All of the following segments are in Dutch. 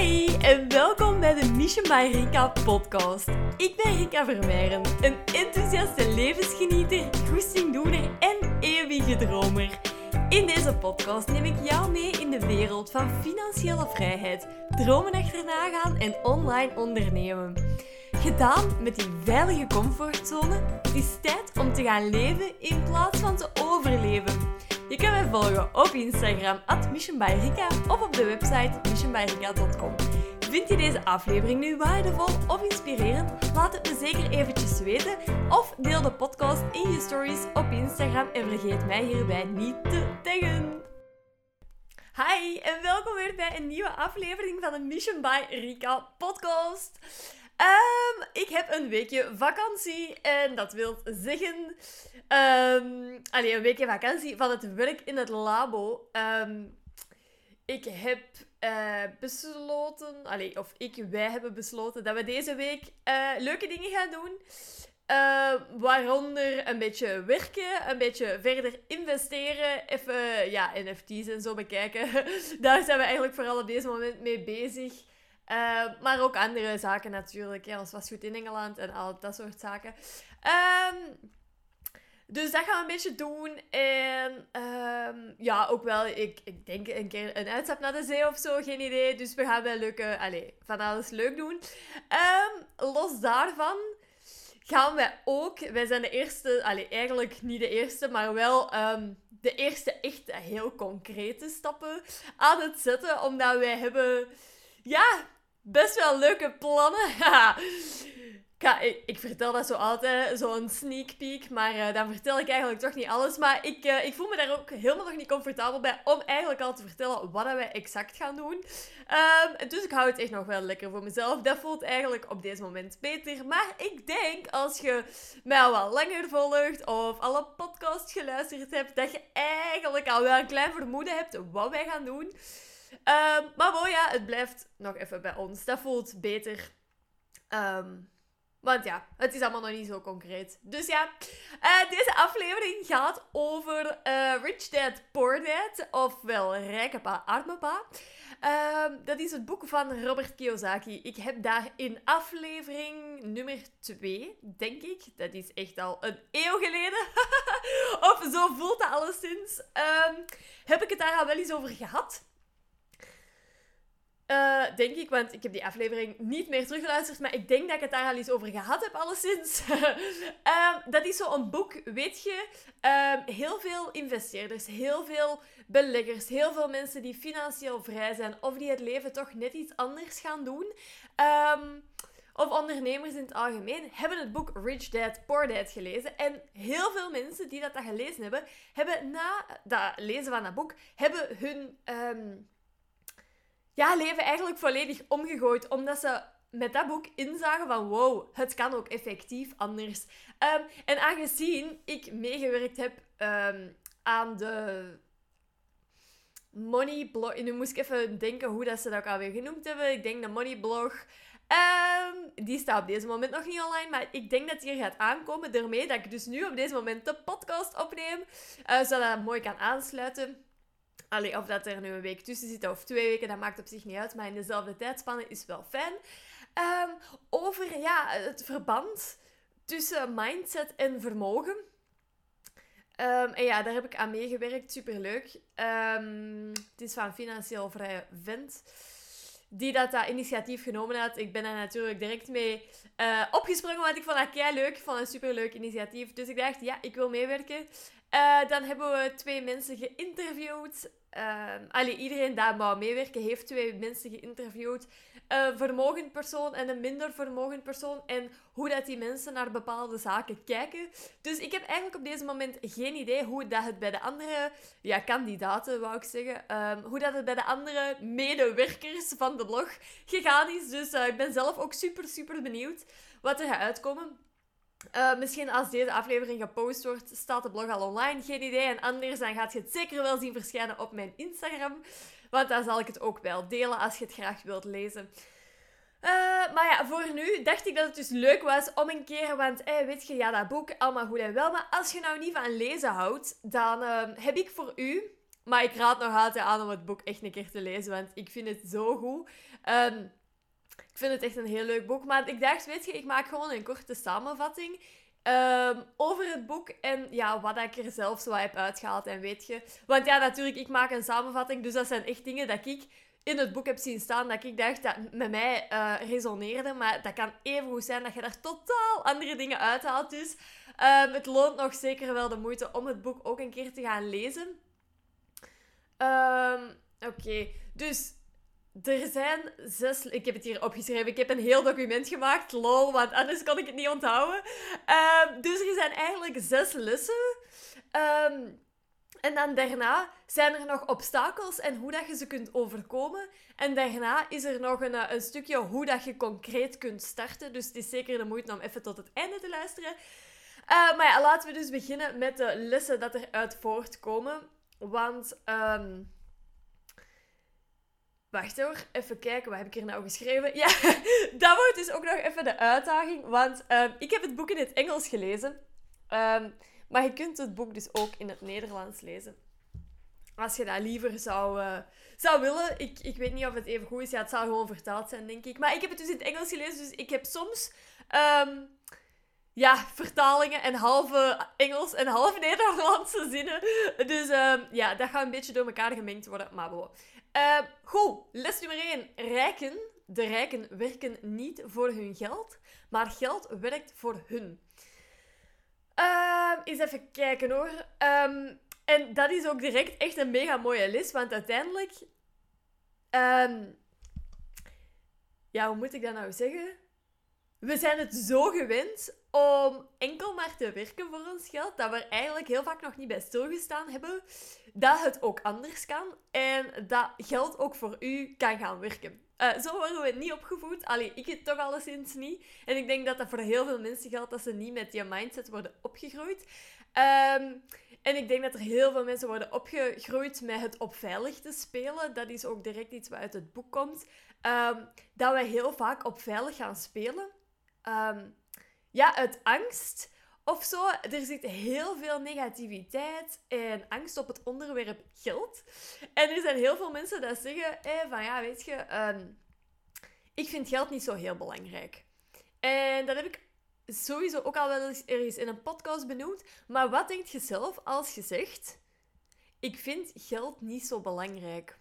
Hi en welkom bij de Mission by Rika podcast. Ik ben Rika Vermeijren, een enthousiaste levensgenieter, goestingdoener en eeuwige dromer. In deze podcast neem ik jou mee in de wereld van financiële vrijheid, dromen achterna gaan en online ondernemen. Gedaan met die veilige comfortzone, het is tijd om te gaan leven in plaats van te overleven. Je kan mij volgen op Instagram, at missionbyrika, of op de website missionbyrika.com. Vind je deze aflevering nu waardevol of inspirerend? Laat het me zeker eventjes weten. Of deel de podcast in je stories op Instagram en vergeet mij hierbij niet te taggen. Hi en welkom weer bij een nieuwe aflevering van de Mission by Rika podcast. Um, ik heb een weekje vakantie en dat wil zeggen... Um, allee, een weekje vakantie van het werk in het labo. Um, ik heb uh, besloten, allee, of ik, wij hebben besloten dat we deze week uh, leuke dingen gaan doen. Waaronder een beetje werken, een beetje verder investeren, even ja, NFT's en zo bekijken. Daar zijn we eigenlijk vooral op deze moment mee bezig. Uh, maar ook andere zaken natuurlijk, ja, als goed in Engeland en al dat soort zaken. Um, dus dat gaan we een beetje doen. En um, ja, ook wel, ik, ik denk een keer een uitstap naar de zee of zo, geen idee. Dus we gaan wel leuke, allez, van alles leuk doen. Um, los daarvan gaan wij ook, wij zijn de eerste, allez, eigenlijk niet de eerste, maar wel de eerste echt heel concrete stappen aan het zetten. Omdat wij hebben, ja, best wel leuke plannen. Ik, ik, vertel dat zo altijd, zo'n sneak peek, maar uh, dan vertel ik eigenlijk toch niet alles. Maar ik, uh, ik voel me daar ook helemaal nog niet comfortabel bij om eigenlijk al te vertellen wat wij exact gaan doen. Um, dus ik hou het echt nog wel lekker voor mezelf. Dat voelt eigenlijk op deze moment beter. Maar ik denk, als je mij al wat langer volgt of alle podcasts geluisterd hebt, dat je eigenlijk al wel een klein vermoeden hebt wat wij gaan doen. Um, maar bon, ja, het blijft nog even bij ons. Dat voelt beter. Um, want ja, het is allemaal nog niet zo concreet. Dus ja, uh, deze aflevering gaat over uh, Rich Dad Poor Dad, ofwel Rijke Pa, Arme Pa. Uh, dat is het boek van Robert Kiyosaki. Ik heb daar in aflevering nummer 2, denk ik, dat is echt al een eeuw geleden, of zo voelt dat alleszins, ehm, heb ik het daar al wel eens over gehad. Uh, denk ik, want ik heb die aflevering niet meer teruggeluisterd, maar ik denk dat ik het daar al eens over gehad heb, alleszins. um, dat is zo'n boek, weet je, um, heel veel investeerders, heel veel beleggers, heel veel mensen die financieel vrij zijn of die het leven toch net iets anders gaan doen. Um, of ondernemers in het algemeen hebben het boek Rich Dad Poor Dad gelezen. En heel veel mensen die dat, dat gelezen hebben, hebben na dat lezen van dat boek, hebben hun ja, leven eigenlijk volledig omgegooid. Omdat ze met dat boek inzagen van wow, het kan ook effectief anders. Um, en aangezien ik meegewerkt heb um, aan de Money blog. Nu moest ik even denken hoe dat ze dat ook alweer genoemd hebben. Ik denk de Money blog. Um, die staat op deze moment nog niet online, maar ik denk dat die er gaat aankomen. Daarmee dat ik dus nu op deze moment de podcast opneem, uh, zodat dat mooi kan aansluiten. Allee, of dat er nu een week tussen zit of twee weken, dat maakt op zich niet uit. Maar in dezelfde tijdspanne is wel fijn. Um, over ja, het verband tussen mindset en vermogen. Um, en ja, daar heb ik aan meegewerkt. Superleuk. Um, het is van Financieel Vrije Vent. Die dat, dat initiatief genomen had. Ik ben daar natuurlijk direct mee uh, opgesprongen. Want ik vond dat kei leuk. Ik vond het een superleuk initiatief. Dus ik dacht, ja, ik wil meewerken. Uh, dan hebben we twee mensen geïnterviewd. Uh, allee, iedereen die wou meewerken heeft twee mensen geïnterviewd. Een vermogend persoon en een minder vermogend persoon. En hoe dat die mensen naar bepaalde zaken kijken. Dus ik heb eigenlijk op deze moment geen idee hoe dat het bij de andere ja, kandidaten, wou ik zeggen. Um, hoe dat het bij de andere medewerkers van de blog gegaan is. Dus uh, ik ben zelf ook super, super benieuwd wat er gaat uitkomen. Uh, misschien als deze aflevering gepost wordt, staat de blog al online. Geen idee. En anders dan gaat je het zeker wel zien verschijnen op mijn Instagram. Want daar zal ik het ook wel delen als je het graag wilt lezen. Uh, maar ja, voor nu dacht ik dat het dus leuk was om een keer, want hey, weet je, ja, dat boek, allemaal goed en wel. Maar als je nou niet van lezen houdt, dan heb ik voor u maar ik raad nog altijd aan om het boek echt een keer te lezen, want ik vind het zo goed. Ehm, ik vind het echt een heel leuk boek. Maar ik dacht, weet je, ik maak gewoon een korte samenvatting. Ehm, over het boek en ja, wat ik er zelf zo heb uitgehaald. En weet je, want ja, natuurlijk, ik maak een samenvatting, dus dat zijn echt dingen dat ik in het boek heb zien staan, dat ik dacht dat met mij uh, resoneerde. Maar dat kan even goed zijn dat je daar totaal andere dingen uithaalt. Dus um, het loont nog zeker wel de moeite om het boek ook een keer te gaan lezen. Um, Oké, dus er zijn zes... Ik heb het hier opgeschreven. Ik heb een heel document gemaakt. Lol, want anders kon ik het niet onthouden. Um, dus er zijn eigenlijk zes lessen. Um, en dan daarna zijn er nog obstakels en hoe dat je ze kunt overkomen. En daarna is er nog een, een stukje hoe dat je concreet kunt starten. Dus het is zeker de moeite om even tot het einde te luisteren. Uh, maar ja, laten we dus beginnen met de lessen dat eruit voortkomen. Want... Wacht hoor, even kijken, wat heb ik hier nou geschreven? Ja, dat wordt dus ook nog even de uitdaging, want um, ik heb het boek in het Engels gelezen. Um, maar je kunt het boek dus ook in het Nederlands lezen. Als je dat liever zou, uh, zou willen. Ik, ik weet niet of het even goed is. Ja, het zou gewoon vertaald zijn, denk ik. Maar ik heb het dus in het Engels gelezen, dus ik heb soms... Um, ja, vertalingen en halve Engels en halve Nederlandse zinnen. Dus ja, dat gaat een beetje door elkaar gemengd worden. Maar bon. Uh, goed, les nummer 1. Rijken. De rijken werken niet voor hun geld, maar geld werkt voor hun. Uh, eens even kijken hoor. Um, en dat is ook direct echt een mega mooie les, want uiteindelijk. Um, ja, hoe moet ik dat nou zeggen? We zijn het zo gewend om enkel maar te werken voor ons geld, dat we er eigenlijk heel vaak nog niet bij stilgestaan hebben, dat het ook anders kan en dat geld ook voor u kan gaan werken. Uh, zo worden we niet opgevoed. Allee, ik het toch alleszins niet. En ik denk dat dat voor heel veel mensen geldt dat ze niet met die mindset worden opgegroeid. Um, en ik denk dat er heel veel mensen worden opgegroeid met het op veilig te spelen. Dat is ook direct iets wat uit het boek komt. Um, dat wij heel vaak op veilig gaan spelen. Um, ja, uit angst of zo. Er zit heel veel negativiteit en angst op het onderwerp geld. En er zijn heel veel mensen die zeggen van ja, weet je, um, ik vind geld niet zo heel belangrijk. En dat heb ik sowieso ook al wel eens ergens in een podcast benoemd. Maar wat denk je zelf als je zegt, ik vind geld niet zo belangrijk?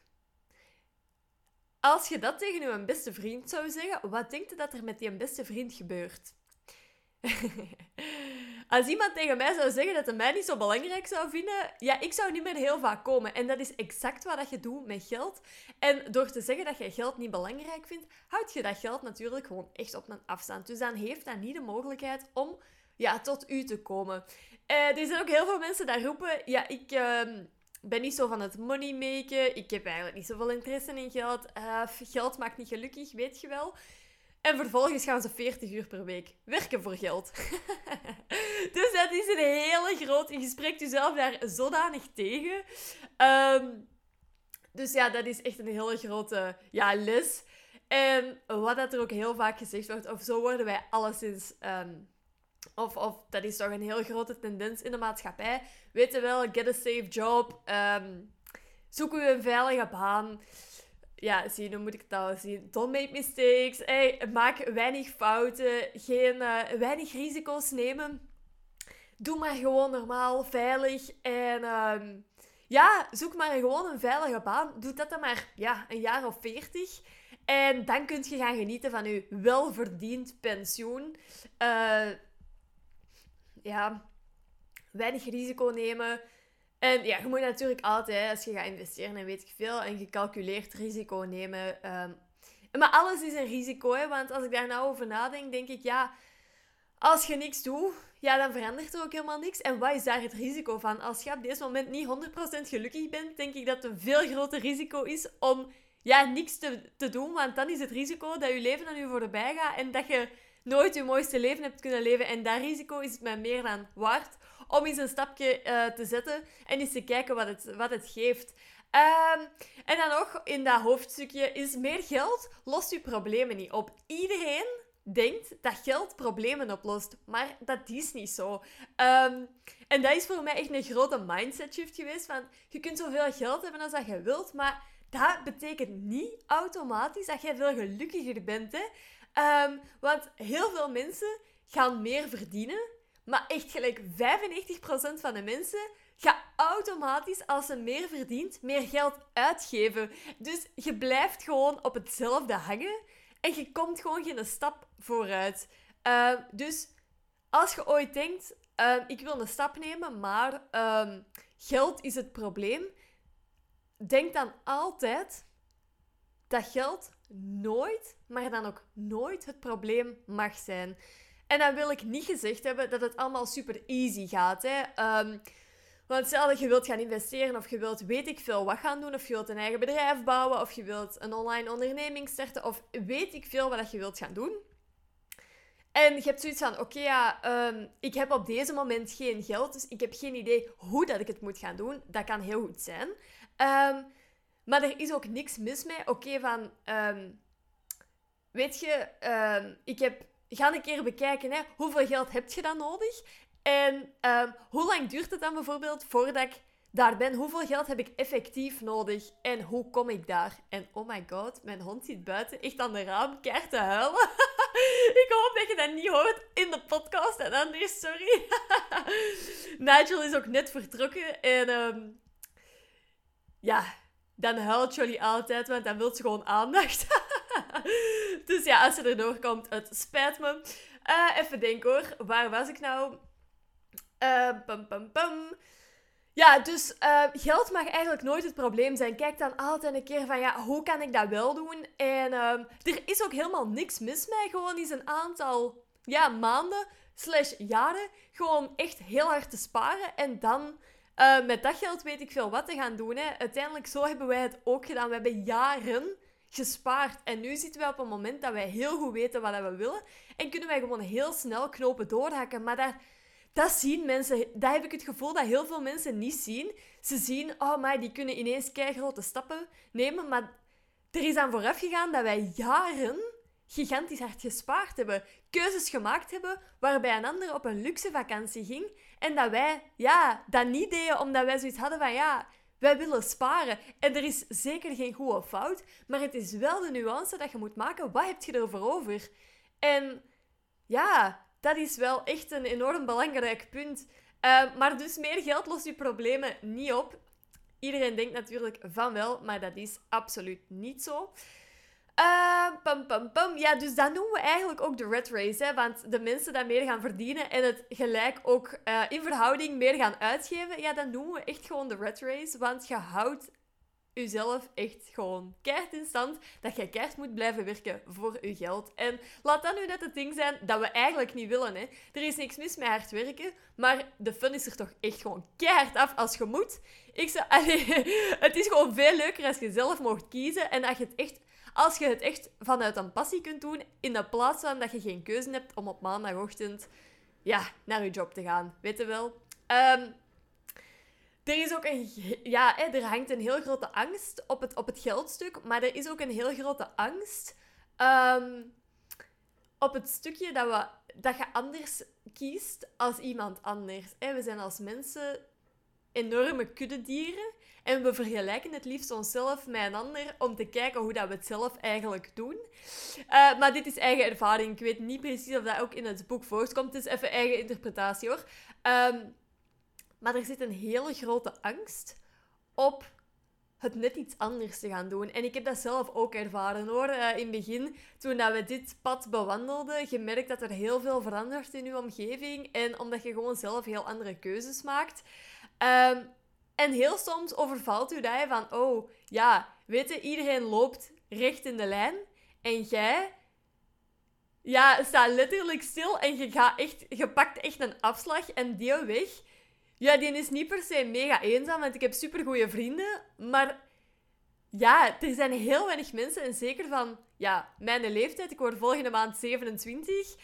Als je dat tegen je beste vriend zou zeggen, wat denk je dat er met die beste vriend gebeurt? Als iemand tegen mij zou zeggen dat hij mij niet zo belangrijk zou vinden, ja, ik zou niet meer heel vaak komen. En dat is exact wat je doet met geld. En door te zeggen dat je geld niet belangrijk vindt, houd je dat geld natuurlijk gewoon echt op een afstand. Dus dan heeft dat niet de mogelijkheid om ja, tot u te komen. Uh, er zijn ook heel veel mensen die roepen, ja, ik... Uh, ben niet zo van het money maken. Ik heb eigenlijk niet zoveel interesse in geld. Uh, geld maakt niet gelukkig, weet je wel. En vervolgens gaan ze 40 uur per week werken voor geld. dus dat is een hele groot... Je spreekt jezelf daar zodanig tegen. Um, dus ja, dat is echt een hele grote ja, les. En wat dat er ook heel vaak gezegd wordt, of zo worden wij alleszins... Um, of, dat is toch een heel grote tendens in de maatschappij. Weet je wel, get a safe job. Um, zoek u een veilige baan ja, zie, hoe moet ik het nou zien? Don't make mistakes. Hey, maak weinig fouten. Geen, uh, weinig risico's nemen. Doe maar gewoon normaal, veilig. En uh, ja, zoek maar gewoon een veilige baan. Doe dat dan maar ja, een jaar of veertig. En dan kun je gaan genieten van je welverdiend pensioen. Uh, ja, weinig risico nemen. En ja, je moet natuurlijk altijd, als je gaat investeren en weet ik veel, een gecalculeerd risico nemen. Um, maar alles is een risico, hè, want als ik daar nou over nadenk, denk ik, ja, als je niks doet, ja, dan verandert er ook helemaal niks. En wat is daar het risico van? Als je op dit moment niet 100% gelukkig bent, denk ik dat het een veel groter risico is om ja, niks te, te doen. Want dan is het risico dat je leven aan je voorbij gaat en dat je nooit je mooiste leven hebt kunnen leven. En dat risico is het mij meer dan waard om eens een stapje uh, te zetten en eens te kijken wat het, wat het geeft. Um, en dan nog in dat hoofdstukje is meer geld lost je problemen niet op. Iedereen denkt dat geld problemen oplost. Maar dat is niet zo. Ehm, en dat is voor mij echt een grote mindset shift geweest. Van, je kunt zoveel geld hebben als dat je wilt, maar dat betekent niet automatisch dat jij veel gelukkiger bent. Hè? Ehm, want heel veel mensen gaan meer verdienen, maar echt gelijk 95% van de mensen gaat automatisch, als ze meer verdient, meer geld uitgeven. Dus je blijft gewoon op hetzelfde hangen en je komt gewoon geen stap vooruit. Ehm, dus als je ooit denkt, ehm, ik wil een stap nemen, maar geld is het probleem, denk dan altijd dat geld nooit, maar dan ook nooit het probleem mag zijn. En dan wil ik niet gezegd hebben dat het allemaal super easy gaat. Hè. Ehm, want stel dat je wilt gaan investeren of je wilt weet ik veel wat gaan doen, of je wilt een eigen bedrijf bouwen, of je wilt een online onderneming starten, of weet ik veel wat je wilt gaan doen. En je hebt zoiets van, oké ja, ehm, ik heb op deze moment geen geld, dus ik heb geen idee hoe dat ik het moet gaan doen. Dat kan heel goed zijn. Um, maar er is ook niks mis mee. Oké, van... Um, weet je, um, ik heb... Ga een keer bekijken, hè, hoeveel geld heb je dan nodig? En um, hoe lang duurt het dan bijvoorbeeld voordat ik daar ben? Hoeveel geld heb ik effectief nodig? En hoe kom ik daar? En oh my god, mijn hond zit buiten echt aan de raam keihard te huilen. ik hoop dat je dat niet hoort in de podcast. En anders, sorry. Nigel is ook net vertrokken. En um, ja, dan huilt Jolly altijd, want dan wil ze gewoon aandacht. dus ja, als ze erdoor komt, het spijt me. Uh, even denken hoor, waar was ik nou? Pum. Ja, dus uh, geld mag eigenlijk nooit het probleem zijn. Kijk dan altijd een keer van, ja, hoe kan ik dat wel doen? En uh, er is ook helemaal niks mis mee. Gewoon eens een aantal ja, maanden slash jaren gewoon echt heel hard te sparen. En dan uh, met dat geld weet ik veel wat te gaan doen. Hè. Uiteindelijk, zo hebben wij het ook gedaan. We hebben jaren gespaard. En nu zitten wij op een moment dat wij heel goed weten wat we willen. En kunnen wij gewoon heel snel knopen doorhakken. Maar dat, dat zien mensen. Dat heb ik het gevoel dat heel veel mensen niet zien. Ze zien, oh maar die kunnen ineens grote stappen nemen. Maar er is aan vooraf gegaan dat wij jaren gigantisch hard gespaard hebben. Keuzes gemaakt hebben waarbij een ander op een luxe vakantie ging. En dat wij ja, dat niet deden omdat wij zoiets hadden van ja, wij willen sparen. En er is zeker geen goed of fout, maar het is wel de nuance dat je moet maken. Wat heb je erover over? En ja, dat is wel echt een enorm belangrijk punt. Uh, maar dus meer geld lost je problemen niet op. Iedereen denkt natuurlijk van wel, maar dat is absoluut niet zo. Uh, pum, pum, pum. Ja, dus dat noemen we eigenlijk ook de red race. Hè? Want de mensen die meer gaan verdienen en het gelijk ook uh, in verhouding meer gaan uitgeven, ja, dan noemen we echt gewoon de red race. Want je houdt jezelf echt gewoon keihard in stand dat je keihard moet blijven werken voor je geld. En laat dat nu net het ding zijn dat we eigenlijk niet willen. Hè. Er is niks mis met hard werken, maar de fun is er toch echt gewoon keihard af als je moet. Ik zou, allee, het is gewoon veel leuker als je zelf mocht kiezen en dat je het echt als je het echt vanuit een passie kunt doen, in de plaats van dat je geen keuze hebt om op maandagochtend ja, naar je job te gaan. Weet je wel? Um, er is ook een... Ja, er hangt een heel grote angst op het, op het geldstuk, maar er is ook een heel grote angst um, op het stukje dat, we, dat je anders kiest als iemand anders. We zijn als mensen enorme kuddedieren. En we vergelijken het liefst onszelf met een ander om te kijken hoe dat we het zelf eigenlijk doen. Uh, maar dit is eigen ervaring. Ik weet niet precies of dat ook in het boek voorkomt. Het is even eigen interpretatie hoor. Um, maar er zit een hele grote angst op het net iets anders te gaan doen. En ik heb dat zelf ook ervaren hoor. Uh, in het begin, toen dat we dit pad bewandelden, je merkt dat er heel veel verandert in je omgeving. En omdat je gewoon zelf heel andere keuzes maakt. Um, en heel soms overvalt u dat van, oh ja, weet je, iedereen loopt recht in de lijn. En jij ja, staat letterlijk stil en je, gaat echt, je pakt echt een afslag en die weg. Ja, die is niet per se mega eenzaam, want ik heb supergoeie vrienden. Maar ja, er zijn heel weinig mensen, en zeker van ja, mijn leeftijd, ik word volgende maand 27.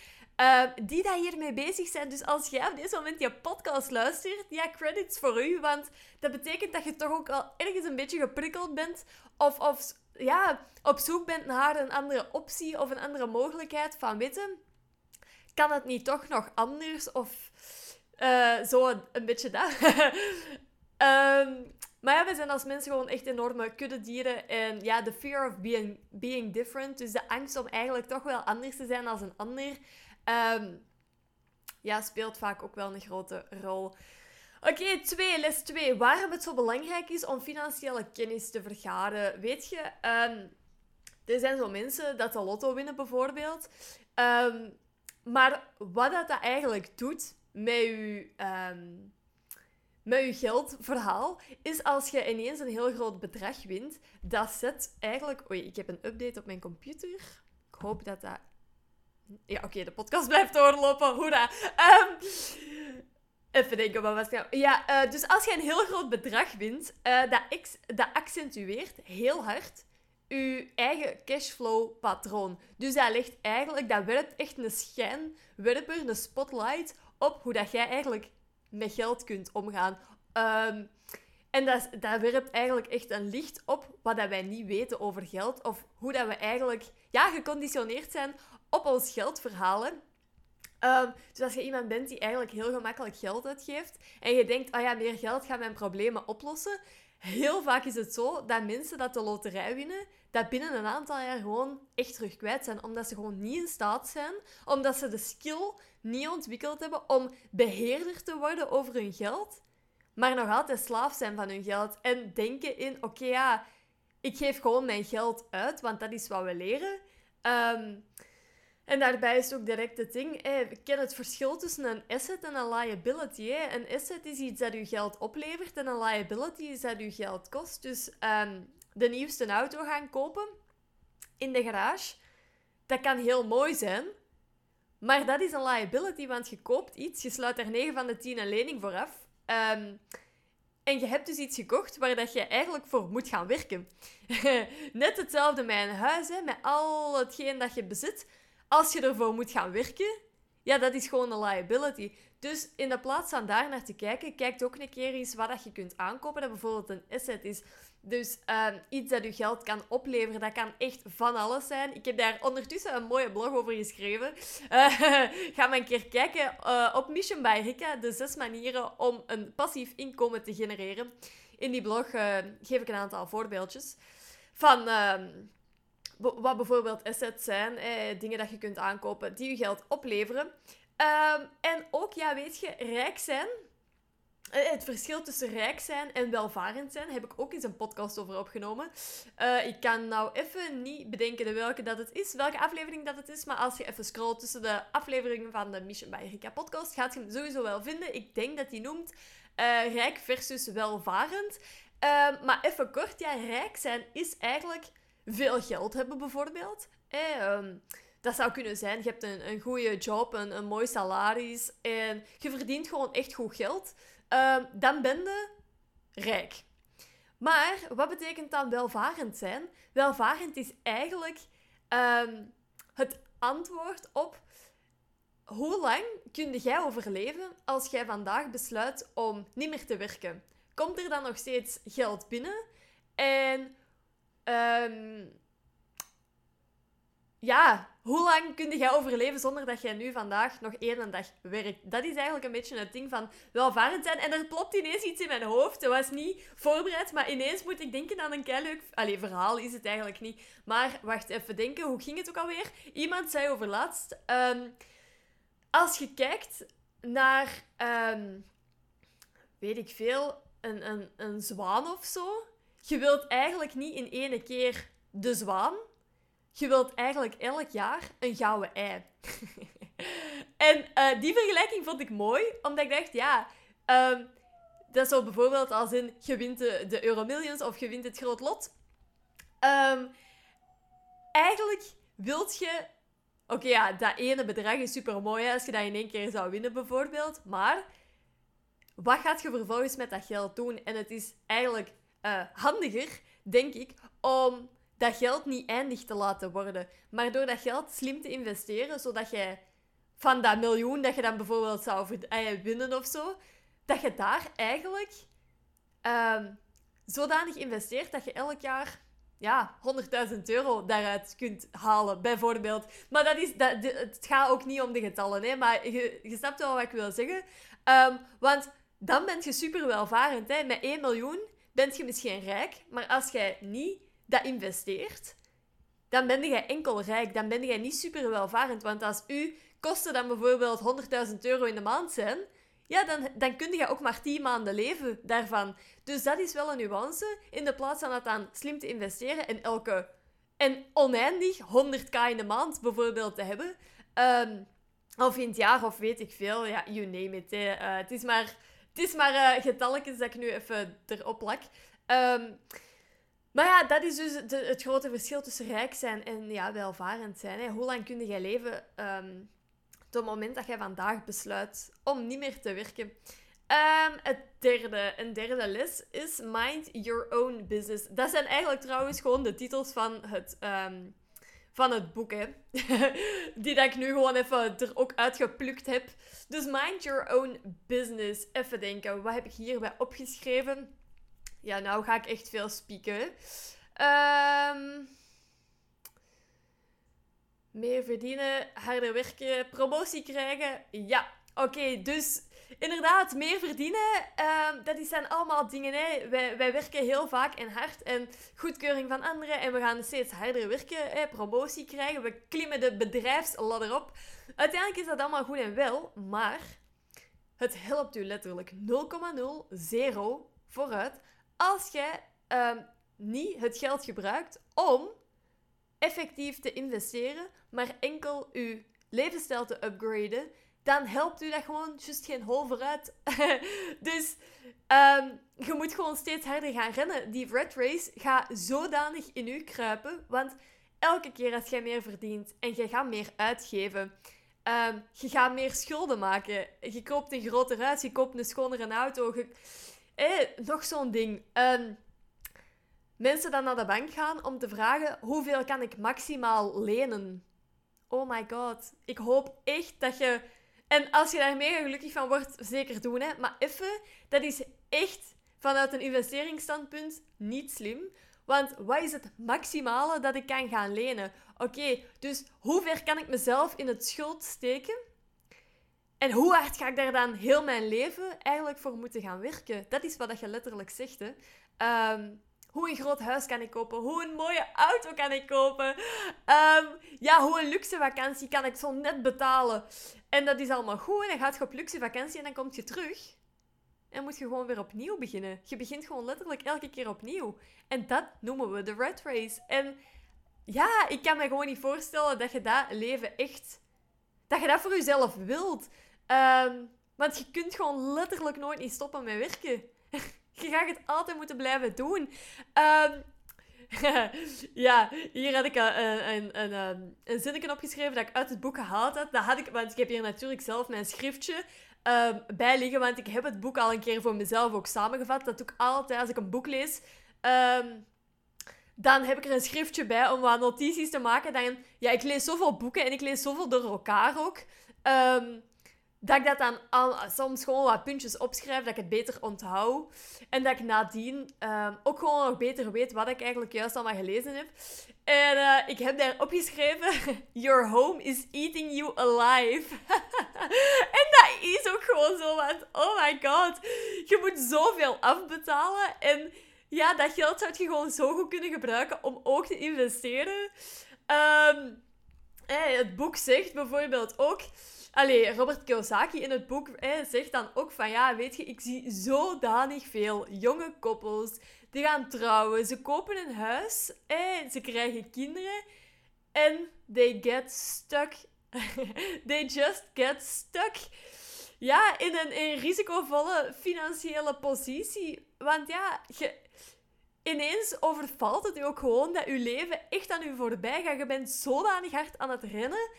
Uh, die daar hiermee bezig zijn. Dus als jij op dit moment je podcast luistert, ja, credits voor u. Want dat betekent dat je toch ook al ergens een beetje geprikkeld bent. Of, of ja, op zoek bent naar een andere optie of een andere mogelijkheid van weten. Kan het niet toch nog anders? Of uh, zo een beetje dat. um, Maar ja, we zijn als mensen gewoon echt enorme kuddedieren. En ja, de fear of being, being different. Dus de angst om eigenlijk toch wel anders te zijn als een ander. Um, ja, speelt vaak ook wel een grote rol. Oké, twee, les 2. Waarom het zo belangrijk is om financiële kennis te vergaren. Weet je, um, er zijn zo mensen dat de lotto winnen bijvoorbeeld. Um, maar wat dat, dat eigenlijk doet met je met je geldverhaal, is als je ineens een heel groot bedrag wint, dat zet eigenlijk... Oei, ik heb een update op mijn computer. Ik hoop dat dat... Ja, oké, de podcast blijft doorlopen. Hoera. Um, even denken, wat nou... Ja, uh, dus als je een heel groot bedrag wint, uh, dat, ex, dat accentueert heel hard je eigen cashflow-patroon. Dus dat legt eigenlijk... Dat werpt echt een schijnwerper, een spotlight op hoe dat jij eigenlijk met geld kunt omgaan. Um, en dat, dat werpt eigenlijk echt een licht op wat dat wij niet weten over geld. Of hoe dat we eigenlijk ja, geconditioneerd zijn op ons geldverhalen. Um, dus als je iemand bent die eigenlijk heel gemakkelijk geld uitgeeft en je denkt, oh ja, meer geld gaat mijn problemen oplossen. Heel vaak is het zo dat mensen dat de loterij winnen, dat binnen een aantal jaar gewoon echt terug kwijt zijn. Omdat ze gewoon niet in staat zijn, omdat ze de skill niet ontwikkeld hebben om beheerder te worden over hun geld, maar nog altijd slaaf zijn van hun geld. En denken in, oké ja, ik geef gewoon mijn geld uit, want dat is wat we leren. Um, en daarbij is ook direct het ding, ik ken het verschil tussen een asset en een liability. Een asset is iets dat je geld oplevert en een liability is dat je geld kost. Dus um, de nieuwste auto gaan kopen in de garage, dat kan heel mooi zijn, maar dat is een liability, want je koopt iets, je sluit er 9 van de 10 een lening voor af. Um, en je hebt dus iets gekocht waar dat je eigenlijk voor moet gaan werken. Net hetzelfde met een huis, hè, met al hetgeen dat je bezit. Als je ervoor moet gaan werken, ja, dat is gewoon een liability. Dus in de plaats van daar naar te kijken, kijk ook een keer eens wat dat je kunt aankopen dat bijvoorbeeld een asset is. Dus uh, iets dat je geld kan opleveren, dat kan echt van alles zijn. Ik heb daar ondertussen een mooie blog over geschreven. Uh, ga maar een keer kijken uh, op Mission by Rika, de zes manieren om een passief inkomen te genereren. In die blog eh, geef ik een aantal voorbeeldjes van ehm, wat bijvoorbeeld assets zijn, eh, dingen dat je kunt aankopen die je geld opleveren. Um, en ook, ja, weet je, rijk zijn. Eh, het verschil tussen rijk zijn en welvarend zijn heb ik ook eens een podcast over opgenomen. Uh, ik kan nou even niet bedenken de welke dat het is, welke aflevering dat het is. Maar als je even scrolt tussen de afleveringen van de Mission by Erika podcast, gaat je hem sowieso wel vinden. Ik denk dat die noemt uh, rijk versus welvarend. Ehm, maar even kort, ja, rijk zijn is eigenlijk veel geld hebben bijvoorbeeld. Eh, dat zou kunnen zijn, je hebt een, een goede job, een, een mooi salaris en je verdient gewoon echt goed geld. Uh, dan ben je rijk. Maar wat betekent dan welvarend zijn? Welvarend is eigenlijk ehm, het antwoord op hoe lang kun jij overleven als jij vandaag besluit om niet meer te werken? Komt er dan nog steeds geld binnen? En um, ja, hoe lang kun jij overleven zonder dat jij nu vandaag nog één dag werkt? Dat is eigenlijk een beetje het ding van welvarend zijn. En er klopt ineens iets in mijn hoofd. Dat was niet voorbereid, maar ineens moet ik denken aan een leuk... Allee, verhaal is het eigenlijk niet. Maar wacht, even denken. Hoe ging het ook alweer? Iemand zei over laatst... Um, als je kijkt naar... Um, weet ik veel... Een, een, een zwaan of zo. Je wilt eigenlijk niet in ene keer de zwaan je wilt eigenlijk elk jaar een gouden ei. en uh, die vergelijking vond ik mooi, omdat ik dacht, ja, um, dat is zo bijvoorbeeld als in je wint de, de Euromillions of je wint het groot lot. Um, eigenlijk wilt je... Oké, ja, dat ene bedrag is super mooi als je dat in één keer zou winnen bijvoorbeeld. Maar wat gaat je vervolgens met dat geld doen? En het is eigenlijk uh, handiger, denk ik, om dat geld niet eindig te laten worden. Maar door dat geld slim te investeren, zodat jij van dat miljoen dat je dan bijvoorbeeld zou eh, winnen of zo, dat je daar eigenlijk um, zodanig investeert dat je elk jaar ja, 100.000 euro daaruit kunt halen, bijvoorbeeld. Maar dat is, dat, het gaat ook niet om de getallen, hè, maar je, snapt wel wat ik wil zeggen. Um, want dan ben je super welvarend. Hè. Met 1 miljoen ben je misschien rijk, maar als jij niet dat investeert, dan ben je enkel rijk. Dan ben je niet super welvarend. Want als u kosten dan bijvoorbeeld 100.000 euro in de maand zijn, ja, dan, dan kun je ook maar 10 maanden leven daarvan. Dus dat is wel een nuance. In de plaats van dat dan slim te investeren in elke... En oneindig 100k in de maand bijvoorbeeld te hebben. Ehm, of in het jaar, of weet ik veel. Ja, you name it. Uh, het is maar, het is maar uh, getalletjes dat ik nu even erop plak. Ehm, maar ja, dat is dus het grote verschil tussen rijk zijn en ja, welvarend zijn. Hoe lang kun je leven... Um, op het moment dat jij vandaag besluit om niet meer te werken. Um, het derde, een derde les is Mind Your Own Business. Dat zijn eigenlijk trouwens gewoon de titels van het, van het boek, hè. Die dat ik nu gewoon even er ook uitgeplukt heb. Dus Mind Your Own Business. Even denken, wat heb ik hierbij opgeschreven? Ja, nou ga ik echt veel spieken. Um, meer verdienen, harder werken, promotie krijgen. Ja, oké, dus inderdaad, meer verdienen, uh, dat zijn allemaal dingen. Hè. Wij, wij werken heel vaak en hard en goedkeuring van anderen en we gaan steeds harder werken, hè, promotie krijgen, we klimmen de bedrijfsladder op. Uiteindelijk is dat allemaal goed en wel, maar het helpt u letterlijk 0,0 vooruit als jij uh, niet het geld gebruikt om effectief te investeren, maar enkel uw levensstijl te upgraden, dan helpt u dat gewoon juist geen hol vooruit. dus um, je moet gewoon steeds harder gaan rennen. Die red race gaat zodanig in u kruipen, want elke keer als jij meer verdient en je gaat meer uitgeven, um, je gaat meer schulden maken, je koopt een groter huis, je koopt een schonere auto, eh, nog zo'n ding. Um, mensen dan naar de bank gaan om te vragen hoeveel kan ik maximaal lenen. Oh my god. Ik hoop echt dat je... En als je daar mega gelukkig van wordt, zeker doen. Hè. Maar even, dat is echt vanuit een investeringsstandpunt niet slim. Want wat is het maximale dat ik kan gaan lenen? Oké, dus hoe ver kan ik mezelf in het schuld steken? En hoe hard ga ik daar dan heel mijn leven eigenlijk voor moeten gaan werken? Dat is wat je letterlijk zegt. Hè. Ehm, hoe een groot huis kan ik kopen? Hoe een mooie auto kan ik kopen? Ehm, ja, hoe een luxe vakantie kan ik zo net betalen? En dat is allemaal goed. En dan gaat je op luxe vakantie en dan kom je terug. En moet je gewoon weer opnieuw beginnen. Je begint gewoon letterlijk elke keer opnieuw. En dat noemen we de red race. En ja, ik kan me gewoon niet voorstellen dat je dat leven echt... Dat je dat voor jezelf wilt. Ehm, want je kunt gewoon letterlijk nooit niet stoppen met werken. Je gaat het altijd moeten blijven doen. Um, ja, hier had ik een, een, een, ehm, een, zinnetje opgeschreven dat ik uit het boek gehaald had. Dat had ik, want ik heb hier natuurlijk zelf mijn schriftje um, bij liggen, want ik heb het boek al een keer voor mezelf ook samengevat. Dat doe ik altijd als ik een boek lees. dan heb ik er een schriftje bij om wat notities te maken. Dan, ja, ik lees zoveel boeken en ik lees zoveel door elkaar ook. Dat ik dat dan al, soms gewoon wat puntjes opschrijf, dat ik het beter onthoud. En dat ik nadien uh, ook gewoon nog beter weet wat ik eigenlijk juist allemaal gelezen heb. En uh, ik heb daar opgeschreven: Your home is eating you alive. en dat is ook gewoon zo, want oh my god, je moet zoveel afbetalen. En ja, dat geld zou je gewoon zo goed kunnen gebruiken om ook te investeren. Um, het boek zegt bijvoorbeeld ook Allee, Robert Kiyosaki in het boek zegt dan ook van ja, weet je, ik zie zodanig veel jonge koppels die gaan trouwen, ze kopen een huis, eh, ze krijgen kinderen en they get stuck. they just get stuck. Ja, in een, risicovolle financiële positie. Want ja, je, ineens overvalt het u ook gewoon dat uw leven echt aan u voorbij gaat. Je bent zodanig hard aan het rennen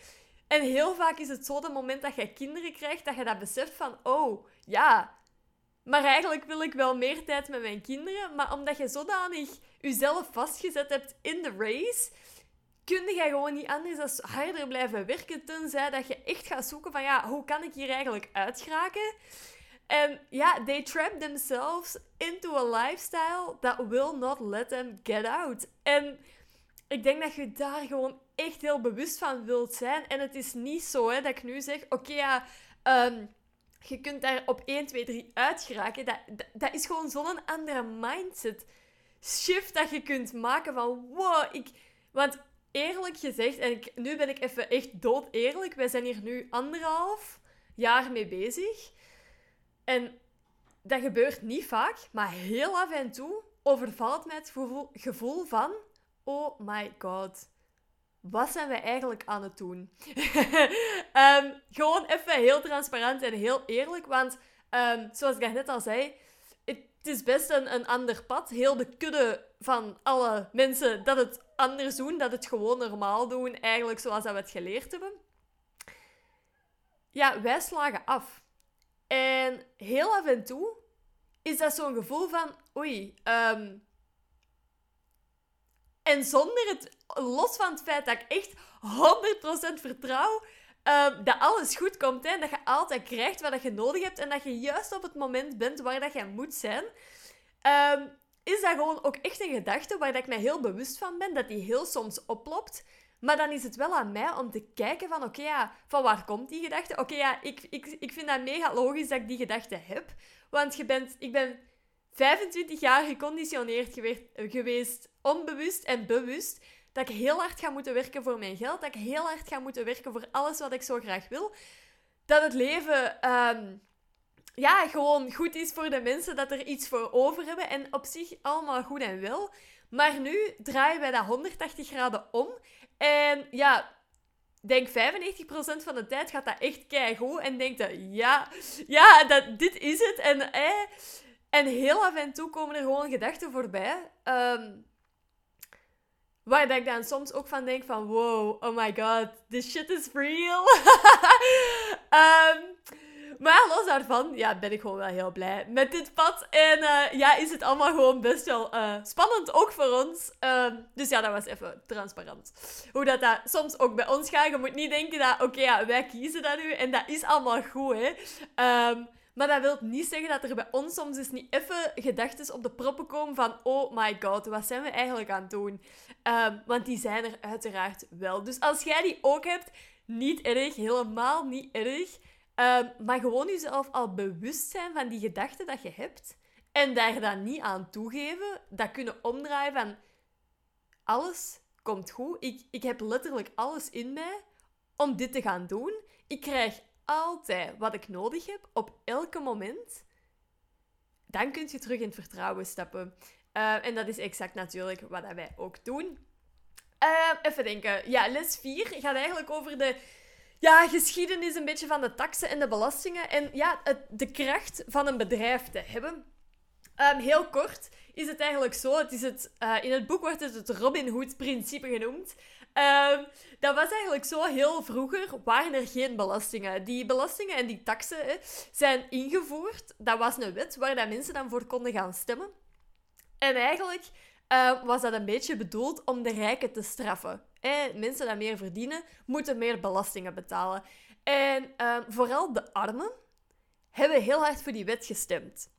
en heel vaak is het zo dat moment dat je kinderen krijgt, dat je dat beseft van, oh, ja, maar eigenlijk wil ik wel meer tijd met mijn kinderen. Maar omdat je zodanig jezelf vastgezet hebt in de race, kun je gewoon niet anders dan harder blijven werken, tenzij dat je echt gaat zoeken van, ja, hoe kan ik hier eigenlijk uitgeraken? En ja, they trap themselves into a lifestyle that will not let them get out. En ik denk dat je daar gewoon echt heel bewust van wilt zijn. En het is niet zo hè, dat ik nu zeg, oké ja, um, je kunt daar op 1, 2, 3 uitgeraken. Dat, dat, dat is gewoon zo'n andere mindset shift dat je kunt maken van wow, ik... Want eerlijk gezegd, en ik, nu ben ik even echt dood eerlijk, wij zijn hier nu anderhalf jaar mee bezig. En dat gebeurt niet vaak, maar heel af en toe overvalt mij het gevoel van oh my god, wat zijn we eigenlijk aan het doen? um, gewoon even heel transparant en heel eerlijk, want um, zoals ik net al zei, het is best een, ander pad. Heel de kudde van alle mensen dat het anders doen, dat het gewoon normaal doen, eigenlijk zoals dat we het geleerd hebben. Ja, wij slagen af. En heel af en toe is dat zo'n gevoel van, oei, um, en zonder het, los van het feit dat ik echt 100% vertrouw uh, dat alles goed komt. Hè, dat je altijd krijgt wat je nodig hebt. En dat je juist op het moment bent waar dat je moet zijn. Uh, is dat gewoon ook echt een gedachte waar dat ik me heel bewust van ben. Dat die heel soms oplopt. Maar dan is het wel aan mij om te kijken van... Oké, ja, van waar komt die gedachte? Oké, ja, ik, ik, ik vind dat mega logisch dat ik die gedachte heb. Want je bent, ik ben 25 jaar geconditioneerd geweest, onbewust en bewust, dat ik heel hard ga moeten werken voor mijn geld, dat ik heel hard ga moeten werken voor alles wat ik zo graag wil. Dat het leven um, ja, gewoon goed is voor de mensen, dat er iets voor over hebben en op zich allemaal goed en wel. Maar nu draaien wij dat 180 graden om en ja, denk 95% van de tijd gaat dat echt keigoed en denkt dat ja, ja dat, dit is het en eh, en heel af en toe komen er gewoon gedachten voorbij. Um, waar ik dan soms ook van denk van... Wow, oh my god, this shit is real. um, maar los daarvan, ja, ben ik gewoon wel heel blij met dit pad. En uh, ja, is het allemaal gewoon best wel uh, spannend, ook voor ons. Um, dus ja, dat was even transparant. Hoe dat, dat soms ook bij ons gaat. Je moet niet denken dat, oké, ja, wij kiezen dat nu. En dat is allemaal goed, hè. Um, maar dat wil niet zeggen dat er bij ons soms eens niet even gedachten op de proppen komen van oh my god, wat zijn we eigenlijk aan het doen? Um, want die zijn er uiteraard wel. Dus als jij die ook hebt, niet erg, helemaal niet erg. Um, maar gewoon jezelf al bewust zijn van die gedachten dat je hebt. En daar dan niet aan toegeven. Dat kunnen omdraaien van... Alles komt goed. Ik, ik heb letterlijk alles in mij om dit te gaan doen. Ik krijg altijd wat ik nodig heb, op elke moment, dan kun je terug in het vertrouwen stappen. Uh, en dat is exact natuurlijk wat wij ook doen. Uh, even denken. Ja, les 4 gaat eigenlijk over de ja, geschiedenis een beetje van de taxen en de belastingen. En ja, het, de kracht van een bedrijf te hebben. Um, heel kort is het eigenlijk zo. Het is het, uh, in het boek wordt het het Robin Hood-principe genoemd. Um, dat was eigenlijk zo heel vroeger, waren er geen belastingen. Die belastingen en die taxen hè, zijn ingevoerd. Dat was een wet waar dat mensen dan voor konden gaan stemmen. En eigenlijk uh, was dat een beetje bedoeld om de rijken te straffen. Hè. Mensen die meer verdienen, moeten meer belastingen betalen. En uh, vooral de armen hebben heel hard voor die wet gestemd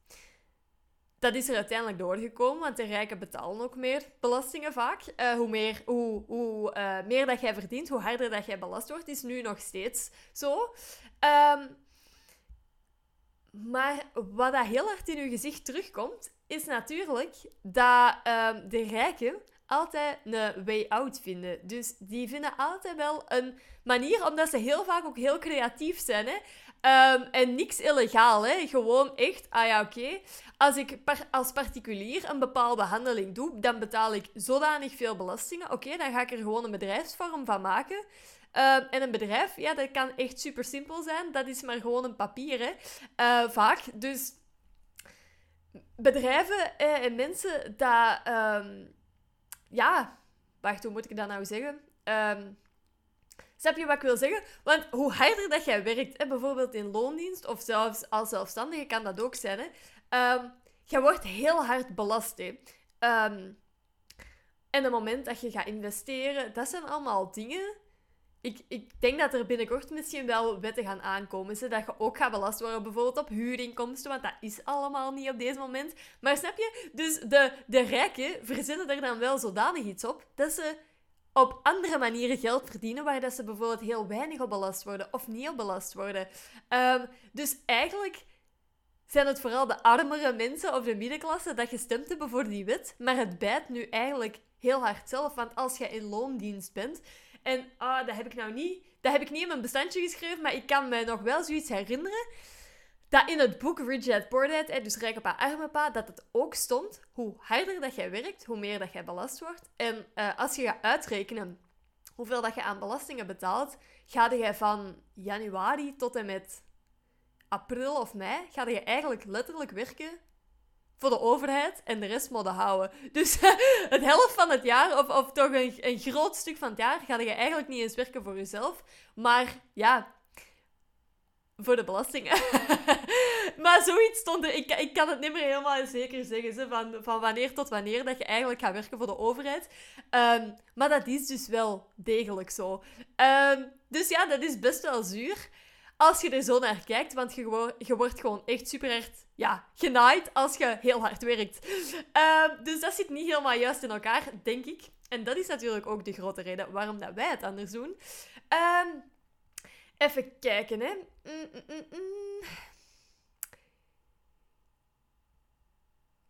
dat is er uiteindelijk doorgekomen, want de rijken betalen ook meer belastingen vaak. Uh, hoe meer, hoe, hoe uh, meer dat jij verdient, hoe harder dat jij belast wordt, is nu nog steeds zo. Um, maar wat dat heel hard in je gezicht terugkomt, is natuurlijk dat um, de rijken altijd een way out vinden. Dus die vinden altijd wel een manier, omdat ze heel vaak ook heel creatief zijn. Hè? Um, en niks illegaal, hè? gewoon echt, ah ja, oké. Als ik als particulier een bepaalde handeling doe, dan betaal ik zodanig veel belastingen. Oké, dan ga ik er gewoon een bedrijfsvorm van maken. Um, en een bedrijf, ja, dat kan echt super simpel zijn. Dat is maar gewoon een papier, hè. Uh, vaak. Dus bedrijven eh, en mensen dat... Um, ja, wacht, hoe moet ik dat nou zeggen? Um, Snap je wat ik wil zeggen? Want hoe harder dat jij werkt, hè, bijvoorbeeld in loondienst of zelfs als zelfstandige kan dat ook zijn, hè, um, jij wordt heel hard belast. Hè. Um, En het moment dat je gaat investeren, dat zijn allemaal dingen. Ik, ik denk dat er binnenkort misschien wel wetten gaan aankomen. Zodat je ook gaat belast worden bijvoorbeeld op huurinkomsten. Want dat is allemaal niet op deze moment. Maar snap je? Dus de, de rijken verzinnen er dan wel zodanig iets op dat ze op andere manieren geld verdienen, waar dat ze bijvoorbeeld heel weinig op belast worden of niet belast worden. Ehm, dus eigenlijk zijn het vooral de armere mensen of de middenklasse dat gestemd hebben voor die wet. Maar het bijt nu eigenlijk heel hard zelf. Want als je in loondienst bent. En ah, dat heb ik nou niet. Dat heb ik niet in mijn bestandje geschreven. Maar ik kan me nog wel zoiets herinneren. Dat in het boek Rich Dad Poor Dad, dus Rijke Pa, Arme Pa, dat het ook stond. Hoe harder dat jij werkt, hoe meer dat jij belast wordt. En uh, als je gaat uitrekenen hoeveel dat je aan belastingen betaalt, ga je van januari tot en met april of mei, ga je eigenlijk letterlijk werken voor de overheid en de rest moeten houden. Dus het helft van het jaar, of, of toch een, een groot stuk van het jaar, ga je eigenlijk niet eens werken voor jezelf. Maar ja, voor de belastingen. maar zoiets stond er. Ik, ik kan het niet meer helemaal zeker zeggen. Ze, van, van wanneer tot wanneer dat je eigenlijk gaat werken voor de overheid. Um, maar dat is dus wel degelijk zo. Um, dus ja, dat is best wel zuur. Als je er zo naar kijkt, want je, je wordt gewoon echt super hard ja, genaaid als je heel hard werkt. Um, dus dat zit niet helemaal juist in elkaar, denk ik. En dat is natuurlijk ook de grote reden waarom dat wij het anders doen. Even kijken, hè. Mm, mm, mm,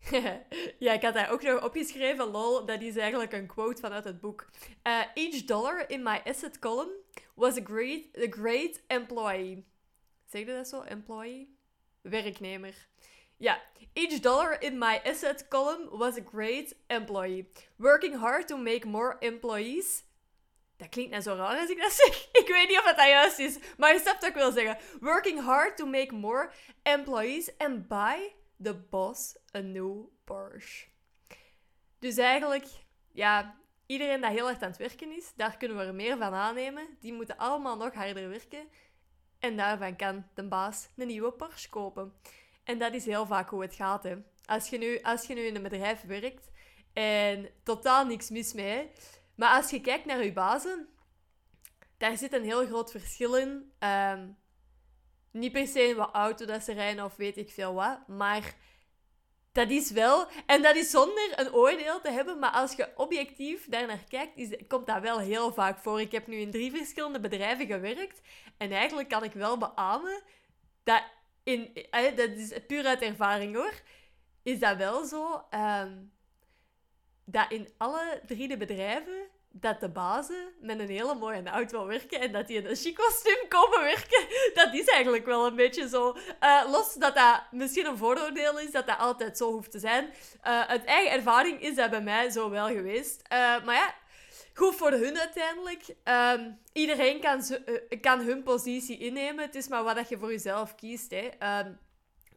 ja, ik had daar ook nog opgeschreven, lol, dat is eigenlijk een quote vanuit het boek. Uh, each dollar in my asset column was a great, a great employee. Zeg je dat zo? Employee? Werknemer. Ja. Each dollar in my asset column was a great employee. Working hard to make more employees. Dat klinkt net zo raar als ik dat zeg. Ik weet niet of dat juist is, maar je snapt wat ik zeggen. Working hard to make more employees and buy the boss a new Porsche. Dus eigenlijk, ja, iedereen dat heel hard aan het werken is, daar kunnen we er meer van aannemen. Die moeten allemaal nog harder werken. En daarvan kan de baas een nieuwe Porsche kopen. En dat is heel vaak hoe het gaat. Hè. Als, je nu, als je nu in een bedrijf werkt en totaal niks mis mee, maar als je kijkt naar je bazen, daar zit een heel groot verschil in. Um, niet per se in wat auto dat ze rijden of weet ik veel wat, maar dat is wel, en dat is zonder een oordeel te hebben, maar als je objectief daar naar kijkt, komt dat wel heel vaak voor. Ik heb nu in drie verschillende bedrijven gewerkt en eigenlijk kan ik wel beamen dat, in, eh, dat is puur uit ervaring hoor, is dat wel zo um, dat in alle drie de bedrijven dat de bazen met een hele mooie auto werken en dat die in een chic kostuum komen werken, dat is eigenlijk wel een beetje zo. Uh, los dat dat misschien een vooroordeel is, dat dat altijd zo hoeft te zijn. Uh, uit eigen ervaring is dat bij mij zo wel geweest. Uh, maar ja, goed voor hun uiteindelijk. Ehm, iedereen kan, kan hun positie innemen. Het is maar wat je voor jezelf kiest. Hè. Ehm,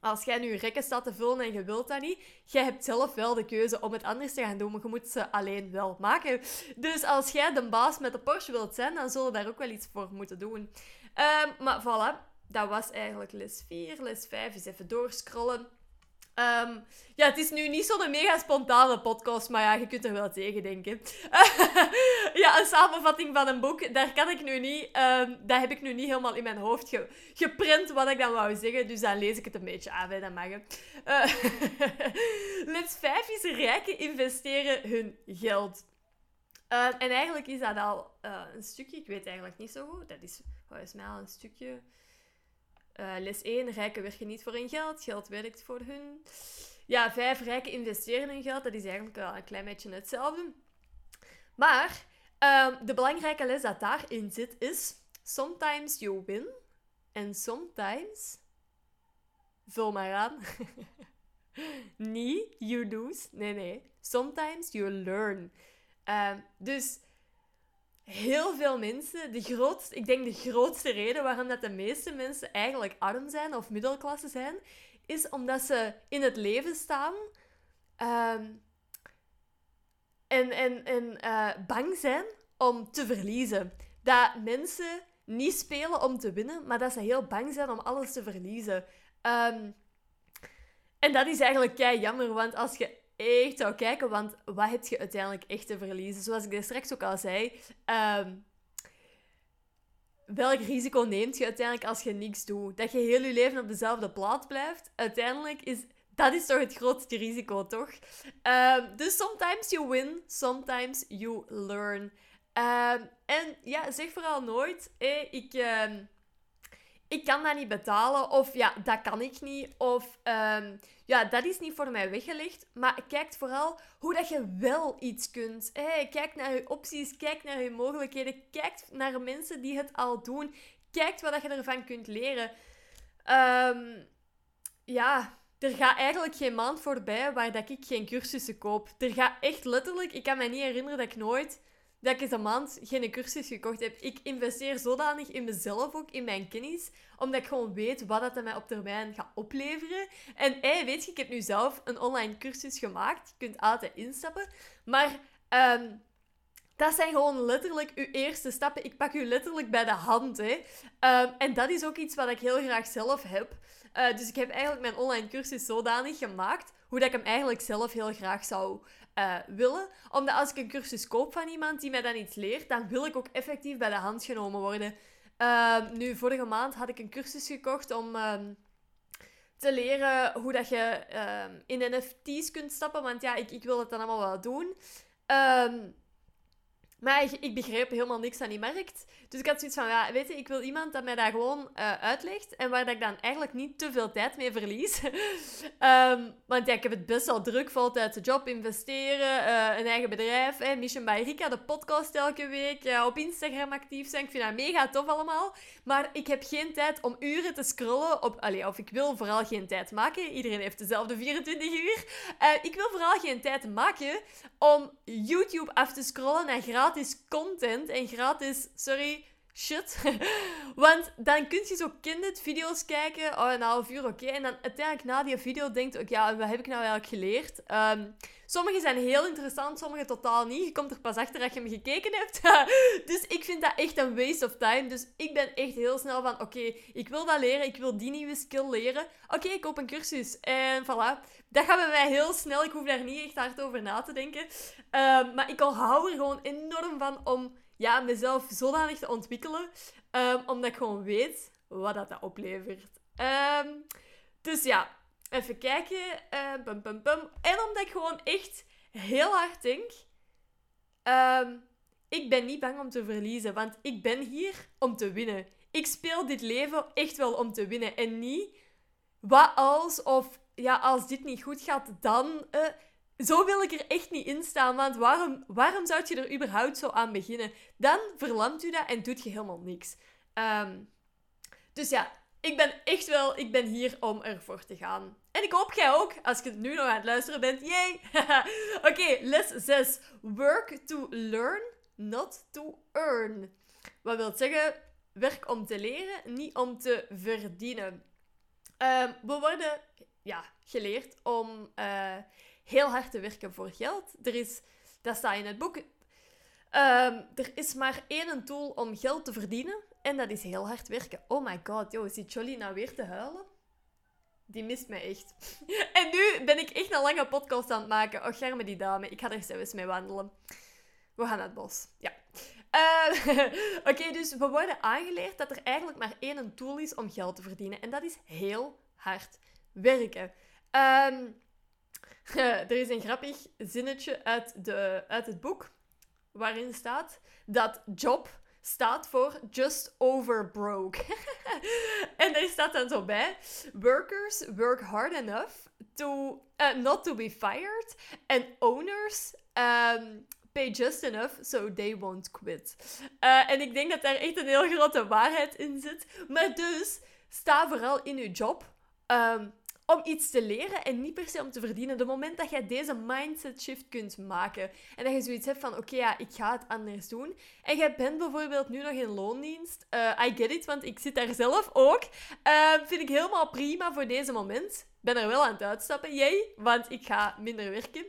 als jij nu rekken staat te vullen en je wilt dat niet, jij hebt zelf wel de keuze om het anders te gaan doen, maar je moet ze alleen wel maken. Dus als jij de baas met de Porsche wilt zijn, dan zullen daar ook wel iets voor moeten doen. Um, maar voilà, dat was eigenlijk les 4. Les 5 is even doorscrollen. Um, ja, het is nu niet zo'n mega spontane podcast, maar ja, je kunt er wel tegen denken. ja, een samenvatting van een boek, daar kan ik nu niet, um, dat heb ik nu niet helemaal in mijn hoofd ge geprint wat ik dan wou zeggen, dus dan lees ik het een beetje aan, bij dat mag. Uh, les 5 is rijken investeren hun geld. Uh, en eigenlijk is dat al uh, een stukje, ik weet eigenlijk niet zo goed, dat is volgens mij al een stukje uh, les 1, rijken werken niet voor hun geld, geld werkt voor hun. Ja, 5, rijken investeren hun geld, dat is eigenlijk wel een klein beetje hetzelfde. Maar um, de belangrijke les dat daarin zit is, sometimes you win and sometimes, vul maar aan, niet you lose, nee nee, sometimes you learn. Um, dus heel veel mensen, de grootste, ik denk de grootste reden waarom dat de meeste mensen eigenlijk arm zijn of middelklasse zijn, is omdat ze in het leven staan ehm, en, en, en uh, bang zijn om te verliezen. Dat mensen niet spelen om te winnen, maar dat ze heel bang zijn om alles te verliezen. Um, en dat is eigenlijk kei jammer, want als je echt zou kijken, want wat heb je uiteindelijk echt te verliezen? Zoals ik daar straks ook al zei, ehm, welk risico neemt je uiteindelijk als je niks doet? Dat je heel je leven op dezelfde plaats blijft? Uiteindelijk is dat is toch het grootste risico, toch? Um, dus sometimes you win, sometimes you learn. Um, en ja, zeg vooral nooit, hey, ik, ik kan dat niet betalen, of ja, dat kan ik niet, of ja, dat is niet voor mij weggelegd. Maar kijk vooral hoe dat je wel iets kunt. Hey, kijk naar je opties, kijk naar je mogelijkheden, kijk naar mensen die het al doen. Kijk wat je ervan kunt leren. ja, er gaat eigenlijk geen maand voorbij waar dat ik geen cursussen koop. Er gaat echt letterlijk, ik kan me niet herinneren dat ik nooit, dat ik eens een maand geen cursus gekocht heb. Ik investeer zodanig in mezelf ook, in mijn kennis, omdat ik gewoon weet wat dat mij op termijn gaat opleveren. En hey, weet je, ik heb nu zelf een online cursus gemaakt. Je kunt altijd instappen. Maar um, dat zijn gewoon letterlijk uw eerste stappen. Ik pak u letterlijk bij de hand. Hè. Um, en dat is ook iets wat ik heel graag zelf heb. Uh, dus ik heb eigenlijk mijn online cursus zodanig gemaakt hoe dat ik hem eigenlijk zelf heel graag zou uh, willen. Omdat als ik een cursus koop van iemand die mij dan iets leert, dan wil ik ook effectief bij de hand genomen worden. Uh, nu, vorige maand had ik een cursus gekocht om te leren hoe dat je in NFT's kunt stappen. Want ja, ik, ik wil het dan allemaal wel doen. Maar ik, ik, begreep helemaal niks aan die markt. Dus ik had zoiets van, ja, weet je, ik wil iemand dat mij daar gewoon uh, uitlegt. En waar dat ik dan eigenlijk niet te veel tijd mee verlies. um, want ja, ik heb het best wel druk, voltijd de job, investeren, uh, een eigen bedrijf. Mission by Rika, de podcast elke week. Op Instagram actief zijn. Ik vind dat mega tof allemaal. Maar ik heb geen tijd om uren te scrollen op... Allee, of ik wil vooral geen tijd maken. Iedereen heeft dezelfde 24 uur. ik wil vooral geen tijd maken om YouTube af te scrollen naar gratis content en gratis, sorry, shit. Want dan kun je zo kindervideo's kijken, oh, een half uur, oké. En dan uiteindelijk na die video denkt ook, ja, wat heb ik nou eigenlijk geleerd? Um, sommige zijn heel interessant, sommige totaal niet. Je komt er pas achter dat je hem gekeken hebt. dus ik vind dat echt een waste of time. Dus ik ben echt heel snel van, oké, ik wil dat leren, ik wil die nieuwe skill leren. Oké, ik koop een cursus. En voilà. Dat gaat bij mij heel snel. Ik hoef daar niet echt hard over na te denken. Um, maar ik hou er gewoon enorm van om ja, mezelf zodanig te ontwikkelen. Um, omdat ik gewoon weet wat dat, oplevert. Um, dus ja, even kijken. Pum. En omdat ik gewoon echt heel hard denk... Ik ben niet bang om te verliezen, want ik ben hier om te winnen. Ik speel dit leven echt wel om te winnen. En niet wat als of ja, als dit niet goed gaat, dan. Uh, zo wil ik er echt niet in staan, want waarom, waarom zou je er überhaupt zo aan beginnen? Dan verlamt u dat en doet je helemaal niks. Um, dus ja, ik ben echt wel, ik ben hier om ervoor te gaan. En ik hoop jij ook, als je nu nog aan het luisteren bent. Yay! Oké, les 6. Work to learn, not to earn. Wat wil zeggen, werk om te leren, niet om te verdienen. Um, we worden ja, geleerd om uh, heel hard te werken voor geld. Er is, dat staat in het boek, um, er is maar één tool om geld te verdienen. En dat is heel hard werken. Oh my god, joh, zit Jolly nou weer te huilen? Die mist mij echt. en nu ben ik echt een lange podcast aan het maken. Oh, germe die dame. Ik ga er zelfs mee wandelen. We gaan naar het bos. Ja. Uh, Oké, dus we worden aangeleerd dat er eigenlijk maar één tool is om geld te verdienen. En dat is heel hard werken. Um, er is een grappig zinnetje uit, de, uit het boek waarin staat dat job staat voor just over broke. en daar staat dan zo bij: Workers work hard enough to uh, not to be fired, and owners um, pay just enough so they won't quit. Uh, en ik denk dat daar echt een heel grote waarheid in zit. Maar dus sta vooral in je job. Um, om iets te leren en niet per se om te verdienen. De moment dat jij deze mindset shift kunt maken en dat je zoiets hebt van oké, ja, ik ga het anders doen. En jij bent bijvoorbeeld nu nog in loondienst. Uh, I get it, want ik zit daar zelf ook. Uh, vind ik helemaal prima voor deze moment. Ben er wel aan het uitstappen, jij, want ik ga minder werken.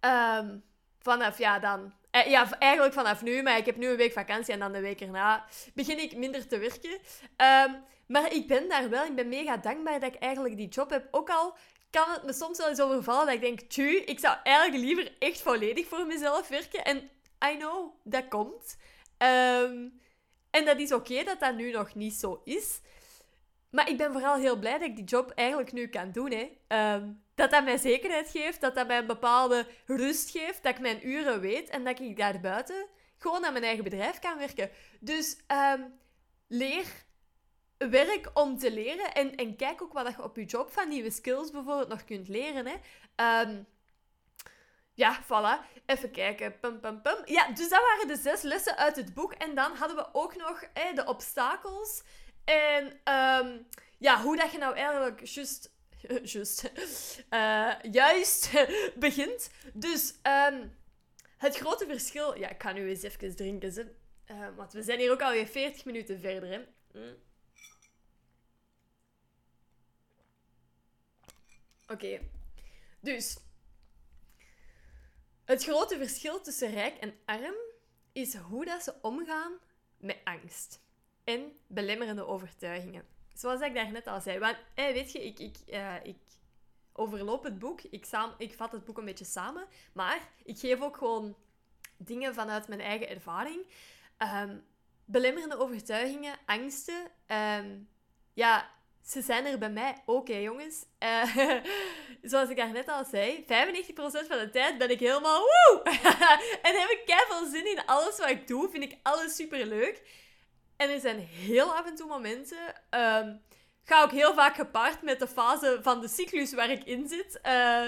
Um, vanaf, ja, dan eh, ja, eigenlijk vanaf nu, maar ik heb nu een week vakantie en dan de week erna begin ik minder te werken. Um, maar ik ben daar wel, ik ben mega dankbaar dat ik eigenlijk die job heb. Ook al kan het me soms wel eens overvallen dat ik denk, tju, ik zou eigenlijk liever echt volledig voor mezelf werken. En I know, dat komt. Ehm, en dat is oké dat dat nu nog niet zo is. Maar ik ben vooral heel blij dat ik die job eigenlijk nu kan doen. Hè. Ehm, dat dat mij zekerheid geeft, dat dat mij een bepaalde rust geeft, dat ik mijn uren weet en dat ik daar buiten gewoon aan mijn eigen bedrijf kan werken. Dus um, leer werk om te leren en, en kijk ook wat je op je job van nieuwe skills bijvoorbeeld nog kunt leren. Hè. Um, ja, voilà. Even kijken. Pum, pum, pum. Ja, dus dat waren de zes lessen uit het boek. En dan hadden we ook nog de obstakels. En um, ja, hoe dat je nou eigenlijk just, just, uh, juist begint. Dus um, het grote verschil... Ja, ik ga nu eens even drinken. Ze. Uh, want we zijn hier ook alweer 40 minuten verder. Hè. Mm. Oké. Dus... Het grote verschil tussen rijk en arm is hoe dat ze omgaan met angst en belemmerende overtuigingen. Zoals ik daarnet al zei. Want, weet je, ik, ik, uh, ik overloop het boek. Ik, saam, ik vat het boek een beetje samen. Maar ik geef ook gewoon dingen vanuit mijn eigen ervaring. Um, belemmerende overtuigingen, angsten. Um, ja, ze zijn er bij mij ook, hè, jongens. Uh, zoals ik daarnet al zei, 95% van de tijd ben ik helemaal woe! en heb ik keihard zin in alles wat ik doe. Vind ik alles super leuk. En er zijn heel af en toe momenten. Um, ga ook heel vaak gepaard met de fase van de cyclus waar ik in zit. Uh,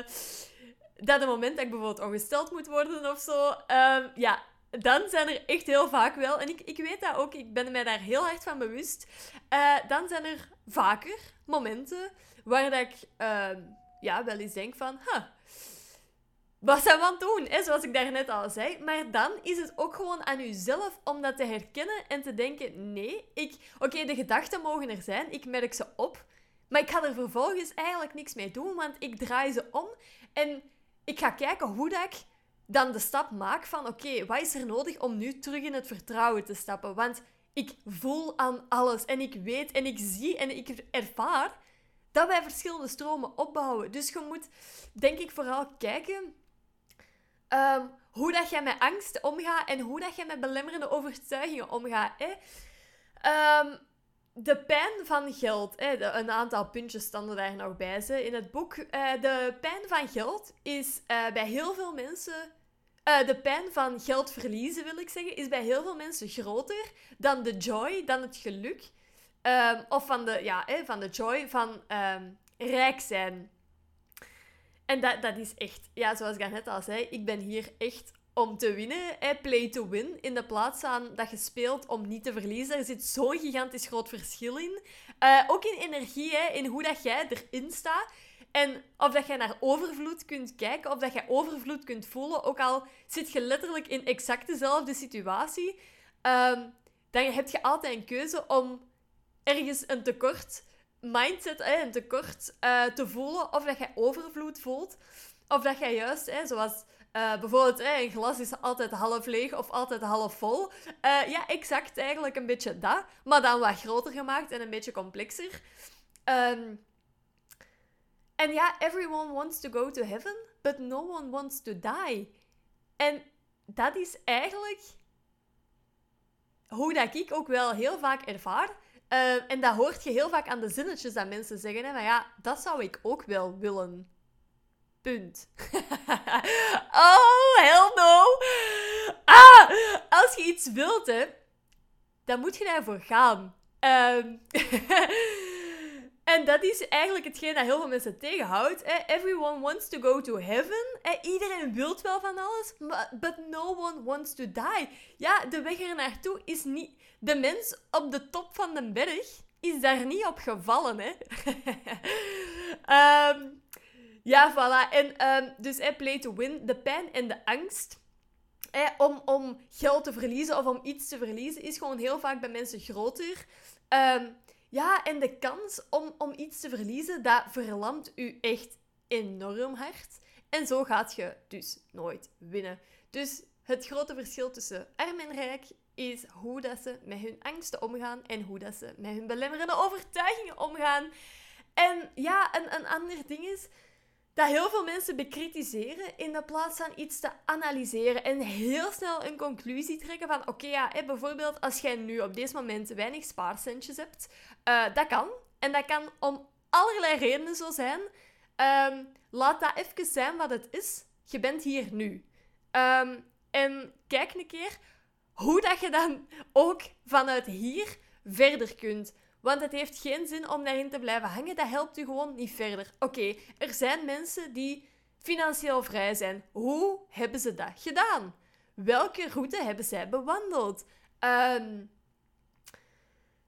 dat het moment dat ik bijvoorbeeld ongesteld moet worden of zo. Um, ja, dan zijn er echt heel vaak wel, en ik, ik weet dat ook, ik ben mij daar heel hard van bewust. Uh, dan zijn er vaker momenten waar dat ik uh, ja, wel eens denk van, huh, wat zijn we aan doen? Zoals ik daarnet al zei. Maar dan is het ook gewoon aan jezelf om dat te herkennen en te denken: nee, ik... oké, de gedachten mogen er zijn, ik merk ze op. Maar ik ga er vervolgens eigenlijk niks mee doen, want ik draai ze om en ik ga kijken hoe dat ik dan de stap maak van: oké, wat is er nodig om nu terug in het vertrouwen te stappen? Want ik voel aan alles en ik weet en ik zie en ik ervaar dat wij verschillende stromen opbouwen. Dus je moet, denk ik, vooral kijken Um, hoe dat jij met angst omgaat en hoe dat jij met belemmerende overtuigingen omgaat. Um, de pijn van geld. Een aantal puntjes stonden daar nog bij ze in het boek. Uh, de pijn van geld is uh, bij heel veel mensen. Uh, de pijn van geld verliezen, wil ik zeggen, is bij heel veel mensen groter dan de joy, dan het geluk. Um, of van de, ja, van de joy van rijk zijn. En dat, dat is echt, ja, zoals ik net al zei, ik ben hier echt om te winnen. Play to win. In de plaats van dat je speelt om niet te verliezen. Er zit zo'n gigantisch groot verschil in. Uh, ook in energie, in hoe dat jij erin staat. En of dat jij naar overvloed kunt kijken, of dat jij overvloed kunt voelen, ook al zit je letterlijk in exact dezelfde situatie, um, dan heb je altijd een keuze om ergens een tekort mindset, een tekort uh, te voelen. Of dat jij overvloed voelt. Of dat jij juist, zoals uh, bijvoorbeeld een glas is altijd half leeg of altijd half vol. Uh, ja, exact eigenlijk een beetje dat. Maar dan wat groter gemaakt en een beetje complexer. Um, en ja, everyone wants to go to heaven, but no one wants to die. En dat is eigenlijk hoe dat ik ook wel heel vaak ervaar. Uh, en dat hoort je heel vaak aan de zinnetjes dat mensen zeggen. Hè? Maar ja, dat zou ik ook wel willen. Punt. oh, hell no. Ah, als je iets wilt, dan moet je daarvoor gaan. Um, en dat is eigenlijk hetgeen dat heel veel mensen tegenhoudt. Everyone wants to go to heaven. Iedereen wil wel van alles, but no one wants to die. Ja, de weg er naartoe is niet de mens op de top van de berg is daar niet op gevallen, hè. um, ja, voilà. En um, dus hey, play to win. De pijn en de angst om, om geld te verliezen of om iets te verliezen is gewoon heel vaak bij mensen groter. Um, ja, en de kans om, om iets te verliezen, dat verlamt u echt enorm hard. En zo gaat je dus nooit winnen. Dus het grote verschil tussen arm en rijk is hoe dat ze met hun angsten omgaan en hoe dat ze met hun belemmerende overtuigingen omgaan. En ja, een, een ander ding is, dat heel veel mensen bekritiseren in de plaats van iets te analyseren en heel snel een conclusie trekken van oké, ja, bijvoorbeeld als jij nu op deze moment weinig spaarcentjes hebt, uh, dat kan. En dat kan om allerlei redenen zo zijn. Ehm, laat dat even zijn wat het is. Je bent hier nu. Um, en kijk een keer hoe dat je dan ook vanuit hier verder kunt. Want het heeft geen zin om daarin te blijven hangen. Dat helpt u gewoon niet verder. Oké, er zijn mensen die financieel vrij zijn. Hoe hebben ze dat gedaan? Welke route hebben zij bewandeld? Um,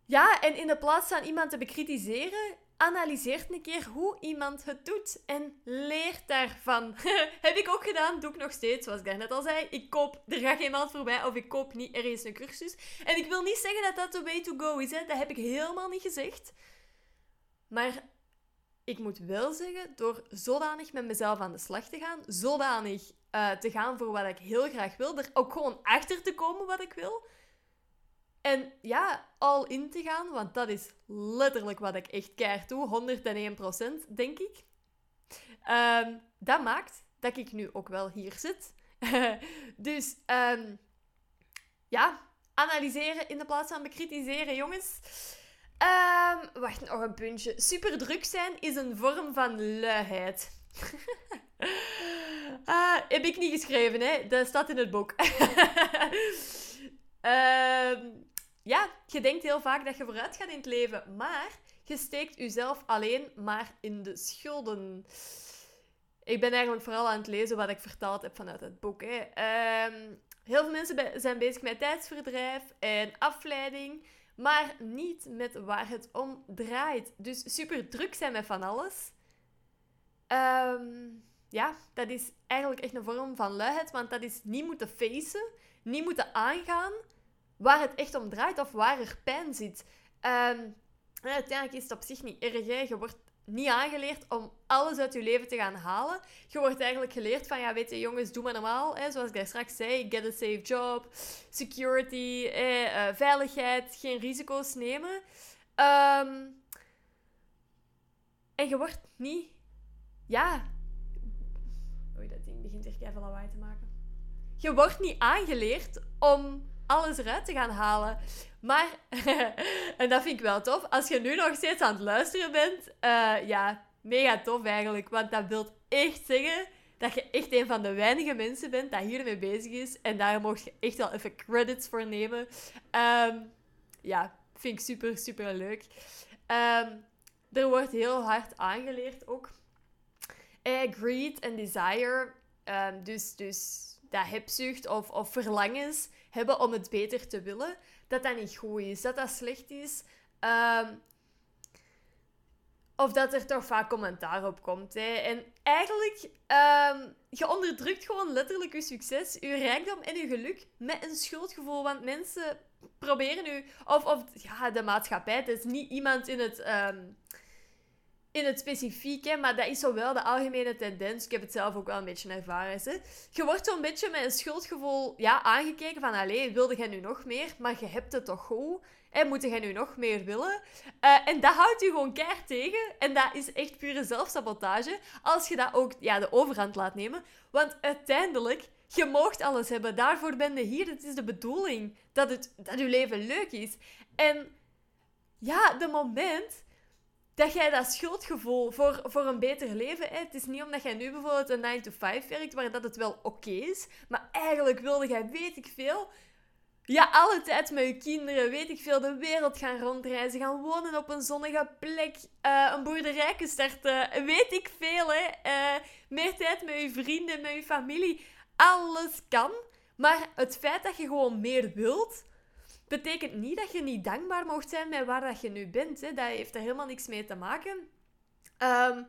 ja, en in de plaats van iemand te bekritiseren, analyseert een keer hoe iemand het doet en leert daarvan. Heb ik ook gedaan, doe ik nog steeds, zoals ik net al zei. Ik koop, er gaat geen maand voorbij of ik koop niet ergens een cursus. En ik wil niet zeggen dat dat de way to go is, hè. dat heb ik helemaal niet gezegd. Maar ik moet wel zeggen, door zodanig met mezelf aan de slag te gaan, zodanig uh, te gaan voor wat ik heel graag wil, er ook gewoon achter te komen wat ik wil, en ja, al in te gaan, want dat is letterlijk wat ik echt keihard doe, 101% denk ik. Um, dat maakt dat ik nu ook wel hier zit. dus um, ja, analyseren in de plaats van bekritiseren, jongens. Um, wacht, nog een puntje. Super druk zijn is een vorm van luiheid. uh, heb ik niet geschreven, hè? Dat staat in het boek. um, ja, je denkt heel vaak dat je vooruit gaat in het leven, maar je steekt jezelf alleen maar in de schulden. Ik ben eigenlijk vooral aan het lezen wat ik vertaald heb vanuit het boek. Hè. Ehm, heel veel mensen zijn bezig met tijdsverdrijf en afleiding, maar niet met waar het om draait. Dus super druk zijn met van alles. Ehm, ja, dat is eigenlijk echt een vorm van luiheid, want dat is niet moeten facen, niet moeten aangaan waar het echt om draait of waar er pijn zit. Um, uiteindelijk is het op zich niet erg. Je wordt niet aangeleerd om alles uit je leven te gaan halen. Je wordt eigenlijk geleerd van, ja, weet je, jongens, doe maar normaal. Hè, zoals ik daar straks zei, get a safe job, security, eh, veiligheid, geen risico's nemen. Um, en je wordt niet... Ja... Oei, dat ding begint er keihard lawaai te maken. Je wordt niet aangeleerd om alles eruit te gaan halen. Maar, en dat vind ik wel tof, als je nu nog steeds aan het luisteren bent, uh, ja, mega tof eigenlijk. Want dat wil echt zeggen dat je echt een van de weinige mensen bent dat hiermee bezig is. En daar mocht je echt wel even credits voor nemen. Um, ja, vind ik super, super leuk. Um, er wordt heel hard aangeleerd ook. Eh, greed en desire. Um, dus, dus dat hebzucht of, of verlangens hebben om het beter te willen, dat dat niet goed is, dat dat slecht is. Ehm, of dat er toch vaak commentaar op komt. Hè. En eigenlijk, um, je onderdrukt gewoon letterlijk je succes, je rijkdom en je geluk met een schuldgevoel. Want mensen proberen nu, of, of ja, de maatschappij, het is niet iemand in het. Um, in het specifiek, hè, maar dat is zo wel de algemene tendens. Ik heb het zelf ook wel een beetje ervaren. Hè. Je wordt zo'n beetje met een schuldgevoel ja, aangekeken van, allee, wilde jij nu nog meer? Maar je hebt het toch goed? En moet jij nu nog meer willen? Uh, en dat houdt je gewoon keihard tegen. En dat is echt pure zelfsabotage. Als je dat ook ja, de overhand laat nemen. Want uiteindelijk, je moogt alles hebben. Daarvoor ben je hier. Het is de bedoeling dat, het, dat je leven leuk is. En ja, de moment dat jij dat schuldgevoel voor, voor een beter leven hebt. Het is niet omdat jij nu bijvoorbeeld een 9 to 5 werkt, waar dat het wel oké is. Maar eigenlijk wilde jij, weet ik veel, ja, alle tijd met je kinderen, weet ik veel, de wereld gaan rondreizen, gaan wonen op een zonnige plek, uh, een boerderij starten, weet ik veel, hè. Uh, meer tijd met je vrienden, met je familie. Alles kan. Maar het feit dat je gewoon meer wilt, betekent niet dat je niet dankbaar mocht zijn met waar dat je nu bent. Hè. Dat heeft er helemaal niks mee te maken. Um,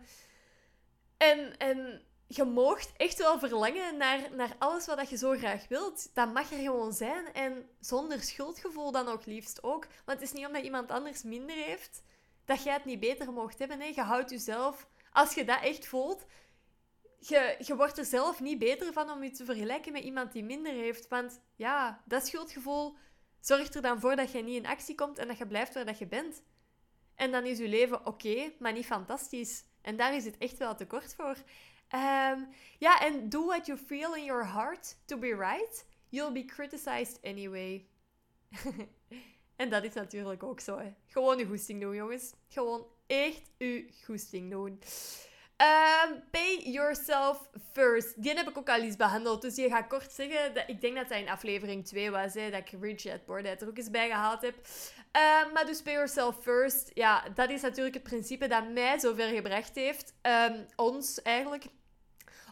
en, en je moogt echt wel verlangen naar, naar alles wat je zo graag wilt. Dat mag er gewoon zijn. En zonder schuldgevoel dan ook liefst ook. Want het is niet omdat iemand anders minder heeft, dat jij het niet beter mocht hebben. Nee, je houdt jezelf... Als je dat echt voelt, je, je wordt er zelf niet beter van om je te vergelijken met iemand die minder heeft. Want ja, dat schuldgevoel zorgt er dan voor dat je niet in actie komt en dat je blijft waar dat je bent. En dan is je leven oké, maar niet fantastisch. En daar is het echt wel te kort voor. Ehm, ja, en do what you feel in your heart to be right. You'll be criticized anyway. en dat is natuurlijk ook zo. Hè. Gewoon je goesting doen, jongens. Gewoon echt je goesting doen. Um, pay yourself first. Die heb ik ook al eens behandeld. Dus je gaat kort zeggen, dat, ik denk dat dat in aflevering 2 was, hè, dat ik Richard Bordet er ook eens bij gehaald heb. Um, maar dus pay yourself first. Ja, dat is natuurlijk het principe dat mij zover gebracht heeft. Um, ons eigenlijk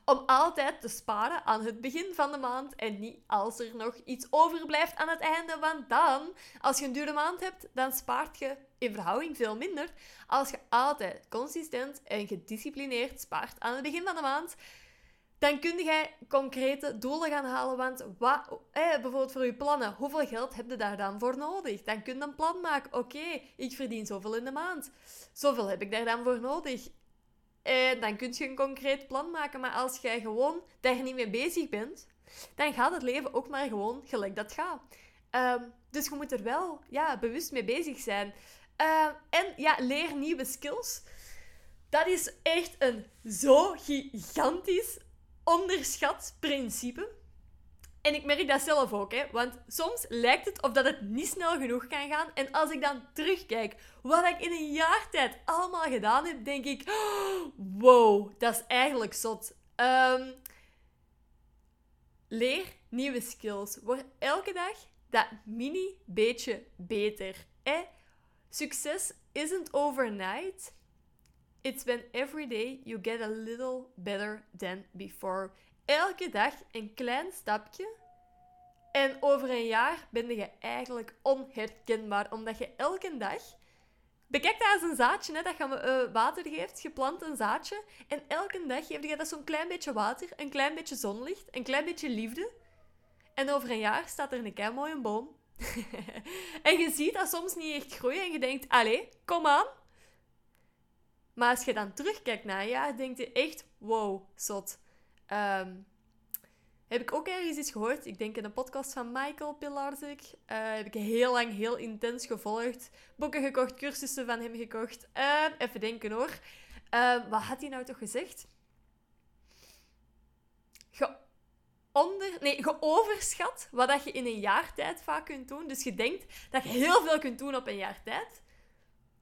om altijd te sparen aan het begin van de maand en niet als er nog iets overblijft aan het einde. Want dan, als je een dure maand hebt, dan spaart je in verhouding veel minder als je altijd consistent en gedisciplineerd spaart aan het begin van de maand. Dan kun je concrete doelen gaan halen. Want wat, eh, bijvoorbeeld voor je plannen, hoeveel geld heb je daar dan voor nodig? Dan kun je een plan maken. Oké, ik verdien zoveel in de maand. Zoveel heb ik daar dan voor nodig. En dan kun je een concreet plan maken. Maar als jij gewoon daar niet mee bezig bent, dan gaat het leven ook maar gewoon gelijk dat gaat. Ehm, dus je moet er wel ja, bewust mee bezig zijn. Ehm, en ja, leer nieuwe skills. Dat is echt een zo gigantisch onderschat principe. En ik merk dat zelf ook, hè. Want soms lijkt het of dat het niet snel genoeg kan gaan. En als ik dan terugkijk wat ik in een jaar tijd allemaal gedaan heb, denk ik... wow, dat is eigenlijk zot. Um, leer nieuwe skills. Word elke dag dat mini beetje beter. Succes isn't overnight. It's when every day you get a little better than before elke dag een klein stapje. En over een jaar ben je eigenlijk onherkenbaar, omdat je elke dag. Bekijk dat als een zaadje, hè, dat je uh, water geeft. Je plant een zaadje. En elke dag geef je dat zo'n klein beetje water, een klein beetje zonlicht, een klein beetje liefde. En over een jaar staat er een kei mooie boom. en je ziet dat soms niet echt groeien en je denkt, allee, kom aan. Maar als je dan terugkijkt naar een jaar, denk je echt, wow, zot. Um, heb ik ook ergens iets gehoord. Ik denk in een podcast van Michael Pilarczyk. Uh, heb ik heel lang heel intens gevolgd. Boeken gekocht, cursussen van hem gekocht. Uh, even denken hoor. Uh, wat had hij nou toch gezegd? Ge onder, nee, geoverschat wat dat je in een jaar tijd vaak kunt doen. Dus je denkt dat je heel veel kunt doen op een jaar tijd.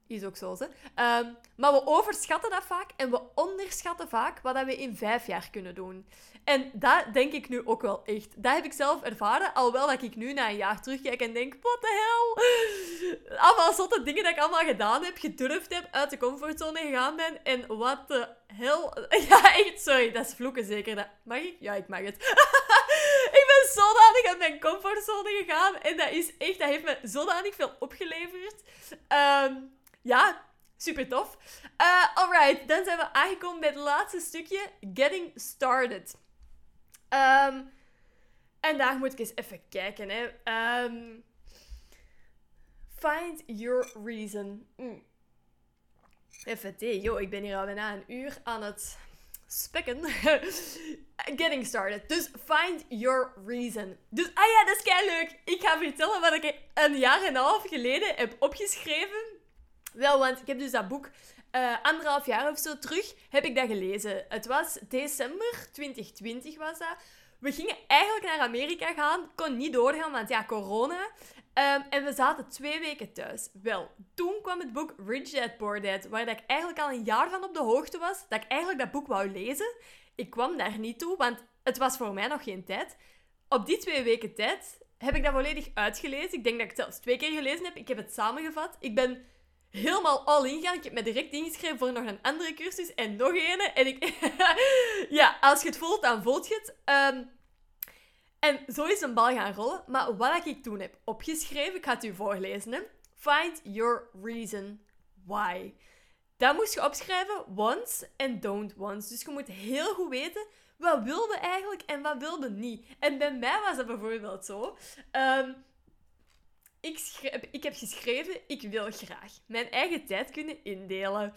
Is ook zo, hè. Um, maar we overschatten dat vaak en we onderschatten vaak wat we in vijf jaar kunnen doen. En dat denk ik nu ook wel echt. Dat heb ik zelf ervaren, alhoewel dat ik nu na een jaar terugkijk en denk, what the hell? Allemaal zotte dingen dat ik allemaal gedaan heb, gedurfd heb, uit de comfortzone gegaan ben. En wat de hell... Ja, echt, sorry, dat is vloeken zeker. Dat... Mag ik? Ja, ik mag het. ik ben zodanig uit mijn comfortzone gegaan en dat is echt, dat heeft me zodanig veel opgeleverd. Um, ja, super tof. Uh, alright, dan zijn we aangekomen bij het laatste stukje, getting started. Um, en daar moet ik eens even kijken. Hè. Um, find your reason. Mm. Even thee. Yo, ik ben hier al bijna een uur aan het spekken. Getting started. Dus find your reason. Dus, ah ja, dat is kei leuk. Ik ga vertellen wat ik een jaar en een half geleden heb opgeschreven wel, want ik heb dus dat boek uh, anderhalf jaar of zo terug heb ik dat gelezen. Het was december 2020 was dat. We gingen eigenlijk naar Amerika gaan. Kon niet doorgaan, want ja, corona. Um, en we zaten twee weken thuis. Wel, toen kwam het boek Rich Dad Poor Dad, waar dat ik eigenlijk al een jaar van op de hoogte was, dat ik eigenlijk dat boek wou lezen. Ik kwam daar niet toe, want het was voor mij nog geen tijd. Op die twee weken tijd heb ik dat volledig uitgelezen. Ik denk dat ik het zelfs twee keer gelezen heb. Ik heb het samengevat. Ik ben helemaal all in gaan. Ik heb me direct ingeschreven voor nog een andere cursus en nog een. En ik... ja, als je het voelt, dan voelt je het. Ehm, en zo is een bal gaan rollen. Maar wat ik toen heb opgeschreven, ik ga het u voorlezen. Hè. Find your reason why. Dat moest je opschrijven, once en don't once. Dus je moet heel goed weten wat wilde eigenlijk en wat wilde niet. En bij mij was dat bijvoorbeeld zo. Um, ik, ik heb geschreven, ik wil graag mijn eigen tijd kunnen indelen.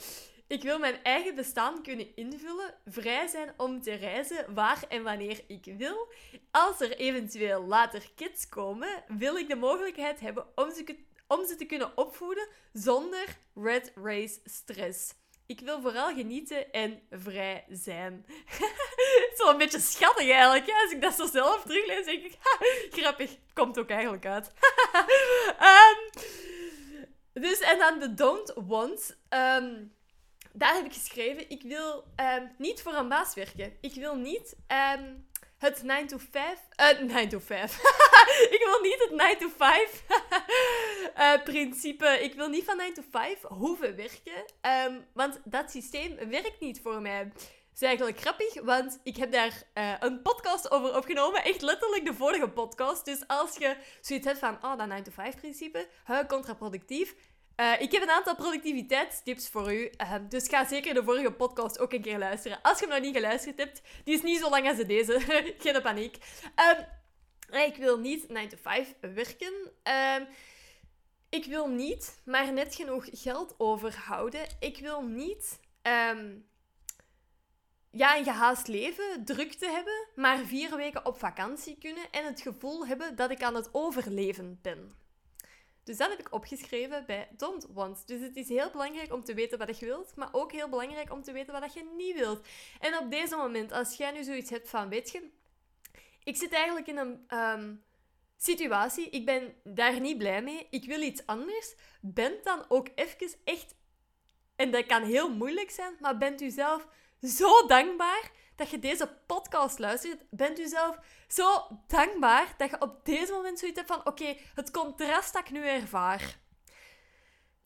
Ik wil mijn eigen bestaan kunnen invullen, vrij zijn om te reizen waar en wanneer ik wil. Als er eventueel later kids komen, wil ik de mogelijkheid hebben om ze, om ze te kunnen opvoeden zonder red race stress. Ik wil vooral genieten en vrij zijn. zo een beetje schattig eigenlijk. Als ik dat zo zelf teruglees, denk ik, grappig. Komt ook eigenlijk uit. um, dus, en dan de don't want. Um, daar heb ik geschreven, ik wil um, niet voor een baas werken. Ik wil niet het 9 to 5... Uh, 9 to 5. ik wil niet het 9 to 5 uh, principe... Ik wil niet van 9 to 5 hoeven werken. Um, want dat systeem werkt niet voor mij. Het is eigenlijk grappig, want ik heb daar uh, een podcast over opgenomen. Echt letterlijk de vorige podcast. Dus als je zoiets hebt van, oh, dat 9 to 5 principe, contraproductief uh, ik heb een aantal productiviteitstips voor u. Uh, dus ga zeker de vorige podcast ook een keer luisteren. Als je hem nog niet geluisterd hebt, die is niet zo lang als deze. Geen paniek. Um, ik wil niet 9 to 5 werken. Um, ik wil niet maar net genoeg geld overhouden. Ik wil niet ja, een gehaast leven, druk te hebben, maar vier weken op vakantie kunnen en het gevoel hebben dat ik aan het overleven ben. Dus dat heb ik opgeschreven bij Don't Want. Dus het is heel belangrijk om te weten wat je wilt, maar ook heel belangrijk om te weten wat je niet wilt. En op deze moment, als jij nu zoiets hebt van, weet je, ik zit eigenlijk in een um, situatie, ik ben daar niet blij mee, ik wil iets anders, bent dan ook even echt, en dat kan heel moeilijk zijn, maar bent u zelf zo dankbaar dat je deze podcast luistert, bent u zelf zo dankbaar dat je op deze moment zoiets hebt van: oké, het contrast dat ik nu ervaar.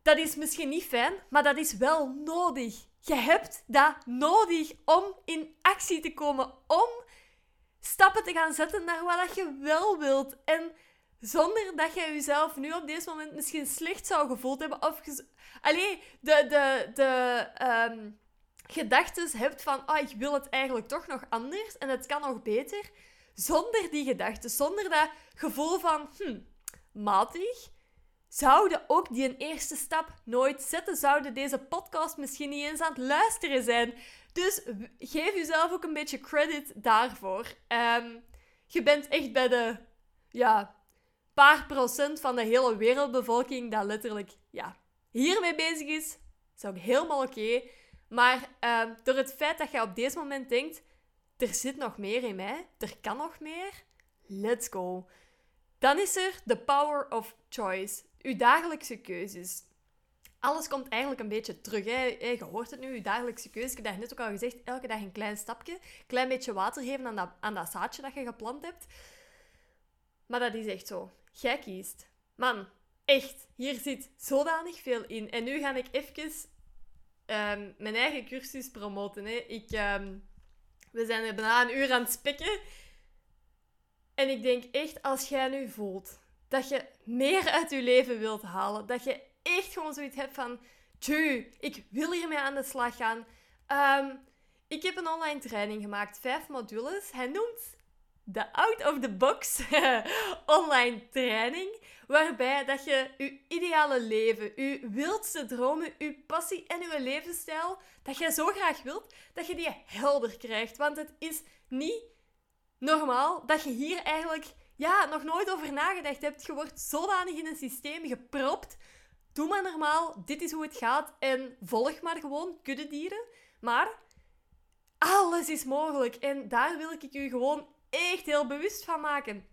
Dat is misschien niet fijn, maar dat is wel nodig. Je hebt dat nodig om in actie te komen, om stappen te gaan zetten naar wat je wel wilt. En zonder dat je jezelf nu op deze moment misschien slecht zou gevoeld hebben. Of Allee, de, de, de, um, gedachten hebt van, oh, ik wil het eigenlijk toch nog anders en het kan nog beter, zonder die gedachten, zonder dat gevoel van, hm, matig, zouden ook die eerste stap nooit zetten, zouden deze podcast misschien niet eens aan het luisteren zijn. Dus geef jezelf ook een beetje credit daarvoor. Um, je bent echt bij de, ja, paar procent van de hele wereldbevolking dat letterlijk, ja, hiermee bezig is. Dat is ook helemaal oké. Okay. Maar uh, door het feit dat je op deze moment denkt, er zit nog meer in mij, er kan nog meer, let's go. Dan is er de power of choice, uw dagelijkse keuzes. Alles komt eigenlijk een beetje terug. Je hoort het nu, uw dagelijkse keuzes. Ik heb net ook al gezegd, elke dag een klein stapje. Klein beetje water geven aan dat, aan dat zaadje dat je geplant hebt. Maar dat is echt zo. Jij kiest. Man, echt, hier zit zodanig veel in. En nu ga ik even um, mijn eigen cursus promoten. Hè. Ik, um, we zijn bijna een uur aan het spikken. En ik denk echt, als jij nu voelt dat je meer uit je leven wilt halen, dat je echt gewoon zoiets hebt van, tju, ik wil hiermee aan de slag gaan. Um, ik heb een online training gemaakt, vijf modules. Hij noemt de out of the box online training. Waarbij dat je je ideale leven, je wildste dromen, je passie en je levensstijl, dat je zo graag wilt, dat je die helder krijgt. Want het is niet normaal dat je hier eigenlijk ja, nog nooit over nagedacht hebt. Je wordt zodanig in een systeem gepropt. Doe maar normaal, dit is hoe het gaat en volg maar gewoon kuddedieren. Maar alles is mogelijk en daar wil ik u gewoon echt heel bewust van maken.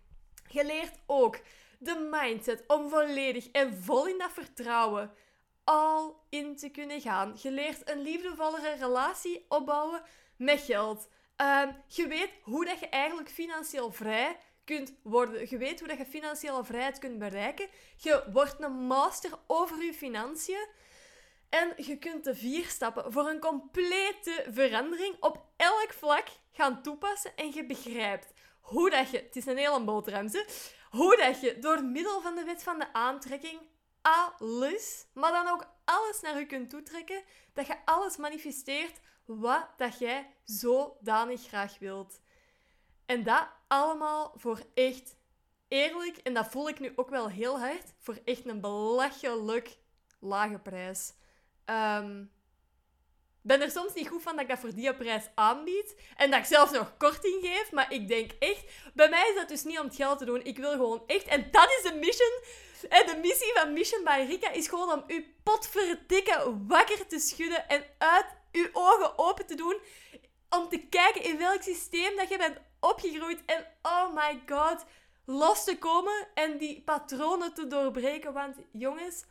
Je leert ook de mindset om volledig en vol in dat vertrouwen al in te kunnen gaan. Je leert een liefdevollere relatie opbouwen met geld. Um, je weet hoe dat je eigenlijk financieel vrij kunt worden. Je weet hoe dat je financiële vrijheid kunt bereiken. Je wordt een master over je financiën. En je kunt de vier stappen voor een complete verandering op elk vlak gaan toepassen. En je begrijpt hoe dat je... Het is een hele boterham, hoe dat je door middel van de wet van de aantrekking alles, maar dan ook alles naar je kunt toetrekken, dat je alles manifesteert wat dat jij zodanig graag wilt. En dat allemaal voor echt eerlijk, en dat voel ik nu ook wel heel hard, voor echt een belachelijk lage prijs. Um, ben er soms niet goed van dat ik dat voor die prijs aanbied. En dat ik zelfs nog korting geef. Maar ik denk echt, bij mij is dat dus niet om het geld te doen. Ik wil gewoon echt, en dat is de mission. En de missie van Mission by Rika is gewoon om uw potverdikke wakker te schudden en uit uw ogen open te doen. Om te kijken in welk systeem dat je bent opgegroeid. En oh my god, los te komen en die patronen te doorbreken. Want jongens,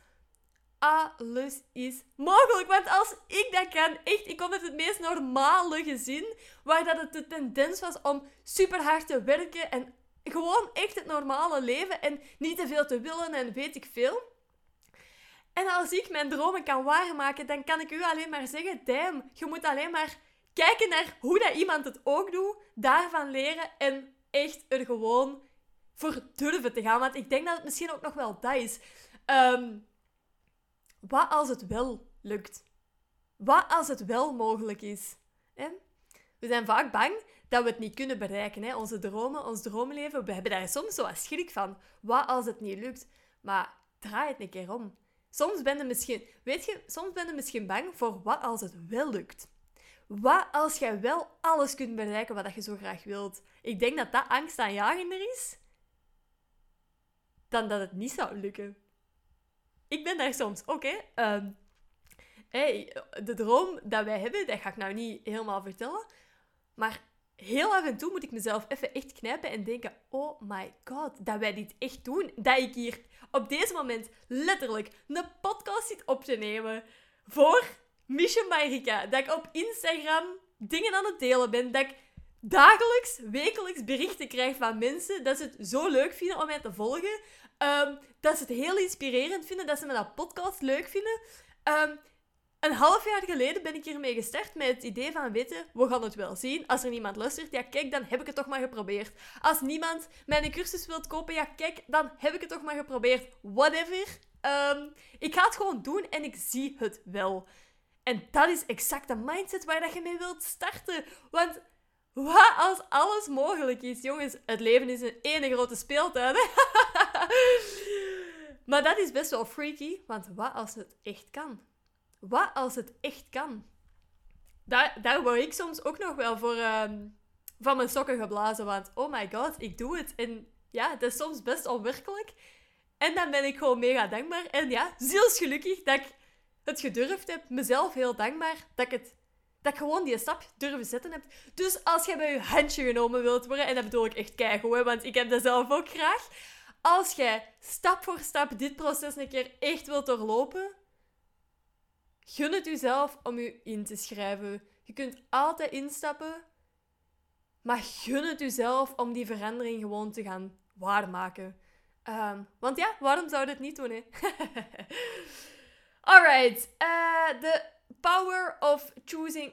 alles is mogelijk. Want als ik dat kan, echt, ik kom uit het meest normale gezin, waar dat het de tendens was om super hard te werken en gewoon echt het normale leven en niet te veel te willen en weet ik veel. En als ik mijn dromen kan waarmaken, dan kan ik u alleen maar zeggen, damn, je moet alleen maar kijken naar hoe dat iemand het ook doet, daarvan leren en echt er gewoon voor durven te gaan. Want ik denk dat het misschien ook nog wel dat is. Ehm, wat als het wel lukt? Wat als het wel mogelijk is? We zijn vaak bang dat we het niet kunnen bereiken. Onze dromen, ons droomleven, we hebben daar soms zo schrik van. Wat als het niet lukt? Maar draai het een keer om. Soms ben je misschien, weet je, soms ben je misschien bang voor wat als het wel lukt. Wat als jij wel alles kunt bereiken wat je zo graag wilt? Ik denk dat dat angstaanjagender is dan dat het niet zou lukken. Ik ben daar soms ook, hè. Hey, de droom dat wij hebben, dat ga ik nou niet helemaal vertellen. Maar heel af en toe moet ik mezelf even echt knijpen en denken: oh my god, dat wij dit echt doen. Dat ik hier op deze moment letterlijk een podcast zit op te nemen voor Mission by Dat ik op Instagram dingen aan het delen ben. Dat ik dagelijks, wekelijks berichten krijg van mensen dat ze het zo leuk vinden om mij te volgen. Um, dat ze het heel inspirerend vinden, dat ze dat podcast leuk vinden. Um, een half jaar geleden ben ik hiermee gestart met het idee van, weten, we gaan het wel zien. Als er niemand luistert, ja kijk, dan heb ik het toch maar geprobeerd. Als niemand mijn cursus wilt kopen, ja kijk, dan heb ik het toch maar geprobeerd. Whatever. Um, ik ga het gewoon doen en ik zie het wel. En dat is exact de mindset waar je mee wilt starten. Want wat als alles mogelijk is? Jongens, het leven is een ene grote speeltuin. maar dat is best wel freaky, want wat als het echt kan? Wat als het echt kan? Daar, daar word ik soms ook nog wel voor ehm, van mijn sokken geblazen. Want oh my god, ik doe het. En ja, het is soms best onwerkelijk. En dan ben ik gewoon mega dankbaar. En ja, zielsgelukkig dat ik het gedurfd heb. Mezelf heel dankbaar dat ik het dat ik gewoon die stap durven zetten heb. Dus als jij bij je handje genomen wilt worden, en dat bedoel ik echt keigoed, want ik heb dat zelf ook graag. Als jij stap voor stap dit proces een keer echt wilt doorlopen, gun het jezelf om je in te schrijven. Je kunt altijd instappen, maar gun het jezelf om die verandering gewoon te gaan waarmaken. Um, want ja, waarom zou je het niet doen, hè? Alright, uh, de power of choosing...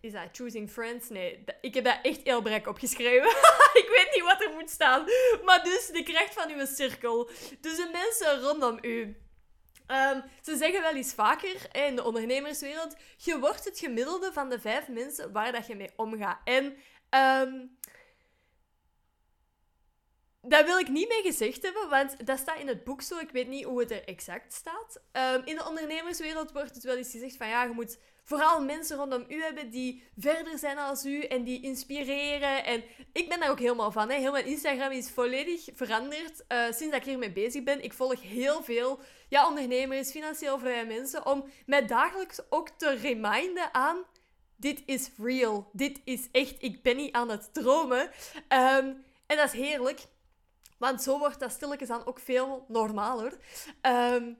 Is dat choosing friends? Nee, ik heb daar echt heel brek opgeschreven. ik weet niet wat er moet staan. Maar dus de kracht van uw cirkel. Dus de mensen rondom u. Ehm, ze zeggen wel eens vaker in de ondernemerswereld: je wordt het gemiddelde van de vijf mensen waar dat je mee omgaat. En um, dat wil ik niet mee gezegd hebben, want dat staat in het boek zo. Ik weet niet hoe het er exact staat. Um, in de ondernemerswereld wordt het wel eens gezegd van ja, je moet vooral mensen rondom u hebben die verder zijn als u en die inspireren. En ik ben daar ook helemaal van. Heel mijn Instagram is volledig veranderd uh, sinds dat ik hiermee bezig ben. Ik volg heel veel ja, ondernemers, financieel vrije mensen, om mij dagelijks ook te reminden aan dit is real. Dit is echt. Ik ben niet aan het dromen. Um, en dat is heerlijk. Want zo wordt dat stilletjes aan ook veel normaler. Um,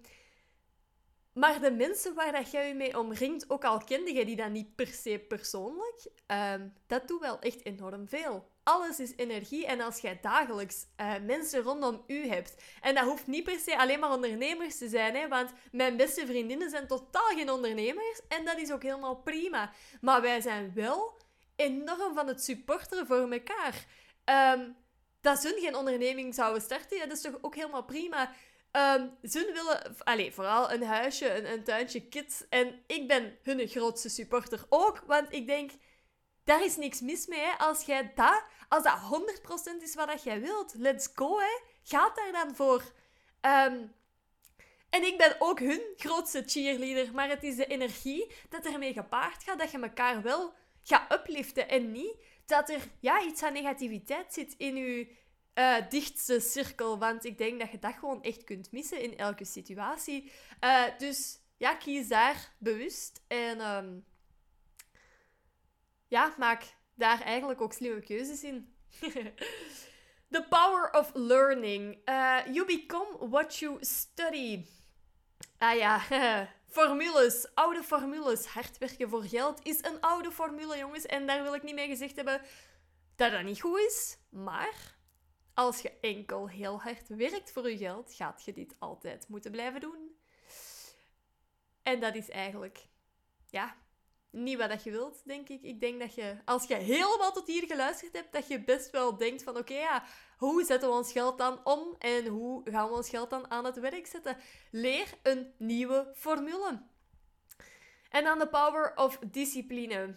maar de mensen waar dat jij je mee omringt, ook al kende je die dan niet per se persoonlijk, um, dat doet wel echt enorm veel. Alles is energie en als jij dagelijks uh, mensen rondom u hebt, en dat hoeft niet per se alleen maar ondernemers te zijn, hè, want mijn beste vriendinnen zijn totaal geen ondernemers en dat is ook helemaal prima. Maar wij zijn wel enorm van het supporteren voor elkaar. Um, dat ze geen onderneming zouden starten, dat is toch ook helemaal prima. Ze willen allez, vooral een huisje, een, een tuintje, kids. En ik ben hun grootste supporter ook, want ik denk, daar is niks mis mee. Hè? Als jij dat, als dat 100% is wat jij wilt, let's go. Hè? Gaat daar dan voor. Um, En ik ben ook hun grootste cheerleader. Maar het is de energie dat ermee gepaard gaat dat je elkaar wel gaat upliften. En niet dat er ja, iets aan negativiteit zit in je uh, dichtste cirkel. Want ik denk dat je dat gewoon echt kunt missen in elke situatie. Uh, dus ja, kies daar bewust. En um, ja, maak daar eigenlijk ook slimme keuzes in. The power of learning. Uh, you become what you study. Ah ja, formules, oude formules. Hard werken voor geld is een oude formule, jongens. En daar wil ik niet mee gezegd hebben dat dat niet goed is. Maar als je enkel heel hard werkt voor je geld, gaat je dit altijd moeten blijven doen. En dat is eigenlijk, ja, niet wat je wilt, denk ik. Ik denk dat je, als je helemaal tot hier geluisterd hebt, dat je best wel denkt van, oké, ja, hoe zetten we ons geld dan om en hoe gaan we ons geld dan aan het werk zetten? Leer een nieuwe formule. En dan de power of discipline.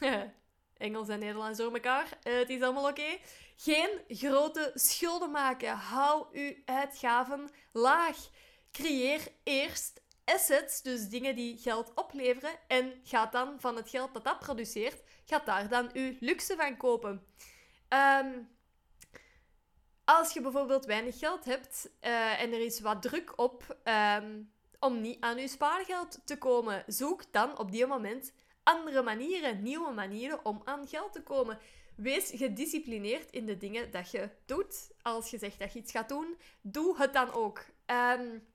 Engels en Nederlands door elkaar. Eh, het is allemaal oké. Geen grote schulden maken. Hou uw uitgaven laag. Creëer eerst assets, dus dingen die geld opleveren, en gaat dan van het geld dat dat produceert, gaat daar dan uw luxe van kopen. Um, als je bijvoorbeeld weinig geld hebt uh, en er is wat druk op um, om niet aan je spaargeld te komen, zoek dan op die moment andere manieren, nieuwe manieren om aan geld te komen. Wees gedisciplineerd in de dingen dat je doet. Als je zegt dat je iets gaat doen, doe het dan ook. Um,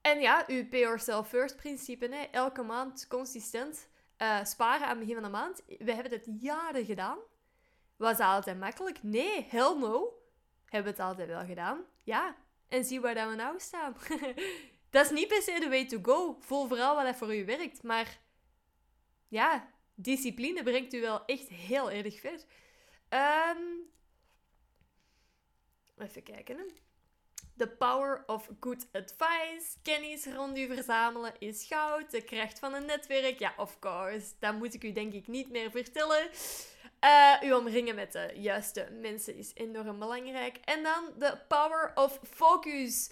en ja, uw pay yourself first principe. Hè. Elke maand consistent uh, sparen aan het begin van de maand. We hebben het jaren gedaan. Was dat altijd makkelijk? Nee, hell no. Hebben we het altijd wel gedaan? Ja. En zie waar we nou staan. dat is niet per se de way to go. Voel vooral wat dat voor u werkt. Maar ja, discipline brengt u wel echt heel erg ver. Um, even kijken. Hè. The power of good advice. Kennis rond u verzamelen is goud. De kracht van een netwerk. Ja, of course. Dat moet ik u denk ik niet meer vertellen. Uh, u omringen met de juiste mensen is enorm belangrijk. En dan de power of focus.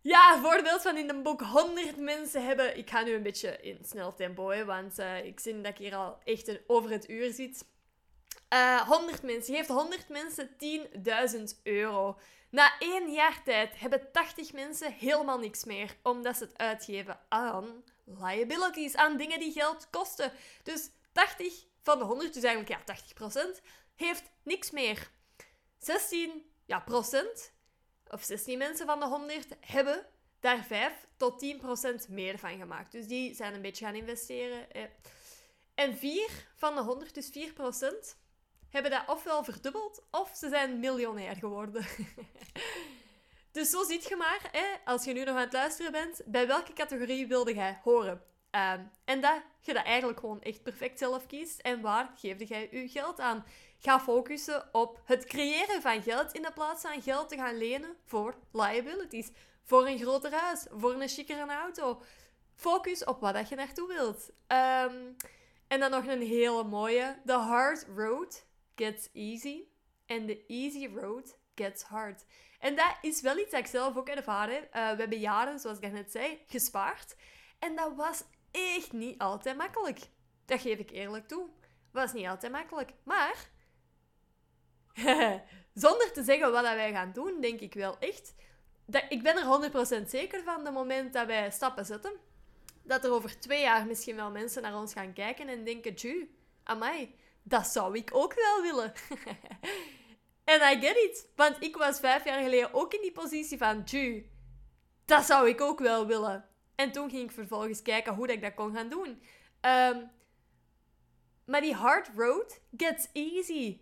Ja, voorbeeld van in een boek 100 mensen hebben. Ik ga nu een beetje in snel tempo, want uh, ik zie dat ik hier al echt een, over het uur zit. Uh, eh, 100 mensen. Je geeft 100 mensen 10.000 euro. Na één jaar tijd hebben 80 mensen helemaal niks meer, omdat ze het uitgeven aan liabilities, aan dingen die geld kosten. Dus 80 van de 100, dus eigenlijk ja, 80%, heeft niks meer. 16 ja, procent, of 16 mensen van de 100, hebben daar 5 tot 10% meer van gemaakt. Dus die zijn een beetje gaan investeren. En 4 van de 100, dus 4%, hebben dat ofwel verdubbeld of ze zijn miljonair geworden. dus zo ziet je maar, hè, als je nu nog aan het luisteren bent, bij welke categorie wilde jij horen? Ehm, en dat je dat eigenlijk gewoon echt perfect zelf kiest. En waar geefde jij je geld aan? Ga focussen op het creëren van geld in de plaats van geld te gaan lenen voor liabilities. Voor een groter huis, voor een chicere auto. Focus op wat dat je naartoe wilt. Um, en dan nog een hele mooie. The hard road gets easy. And the easy road gets hard. En dat is wel iets dat ik zelf ook ervaren. Uh, we hebben jaren, zoals ik net zei, gespaard. En dat was echt niet altijd makkelijk. Dat geef ik eerlijk toe. Was niet altijd makkelijk. Maar, zonder te zeggen wat wij gaan doen, denk ik wel echt... Dat, ik ben er 100% zeker van, de moment dat wij stappen zetten, dat er over twee jaar misschien wel mensen naar ons gaan kijken en denken, tju, amai, dat zou ik ook wel willen. En I get it. Want ik was vijf jaar geleden ook in die positie van, tju, dat zou ik ook wel willen. En toen ging ik vervolgens kijken hoe dat ik dat kon gaan doen. Ehm, maar die hard road gets easy.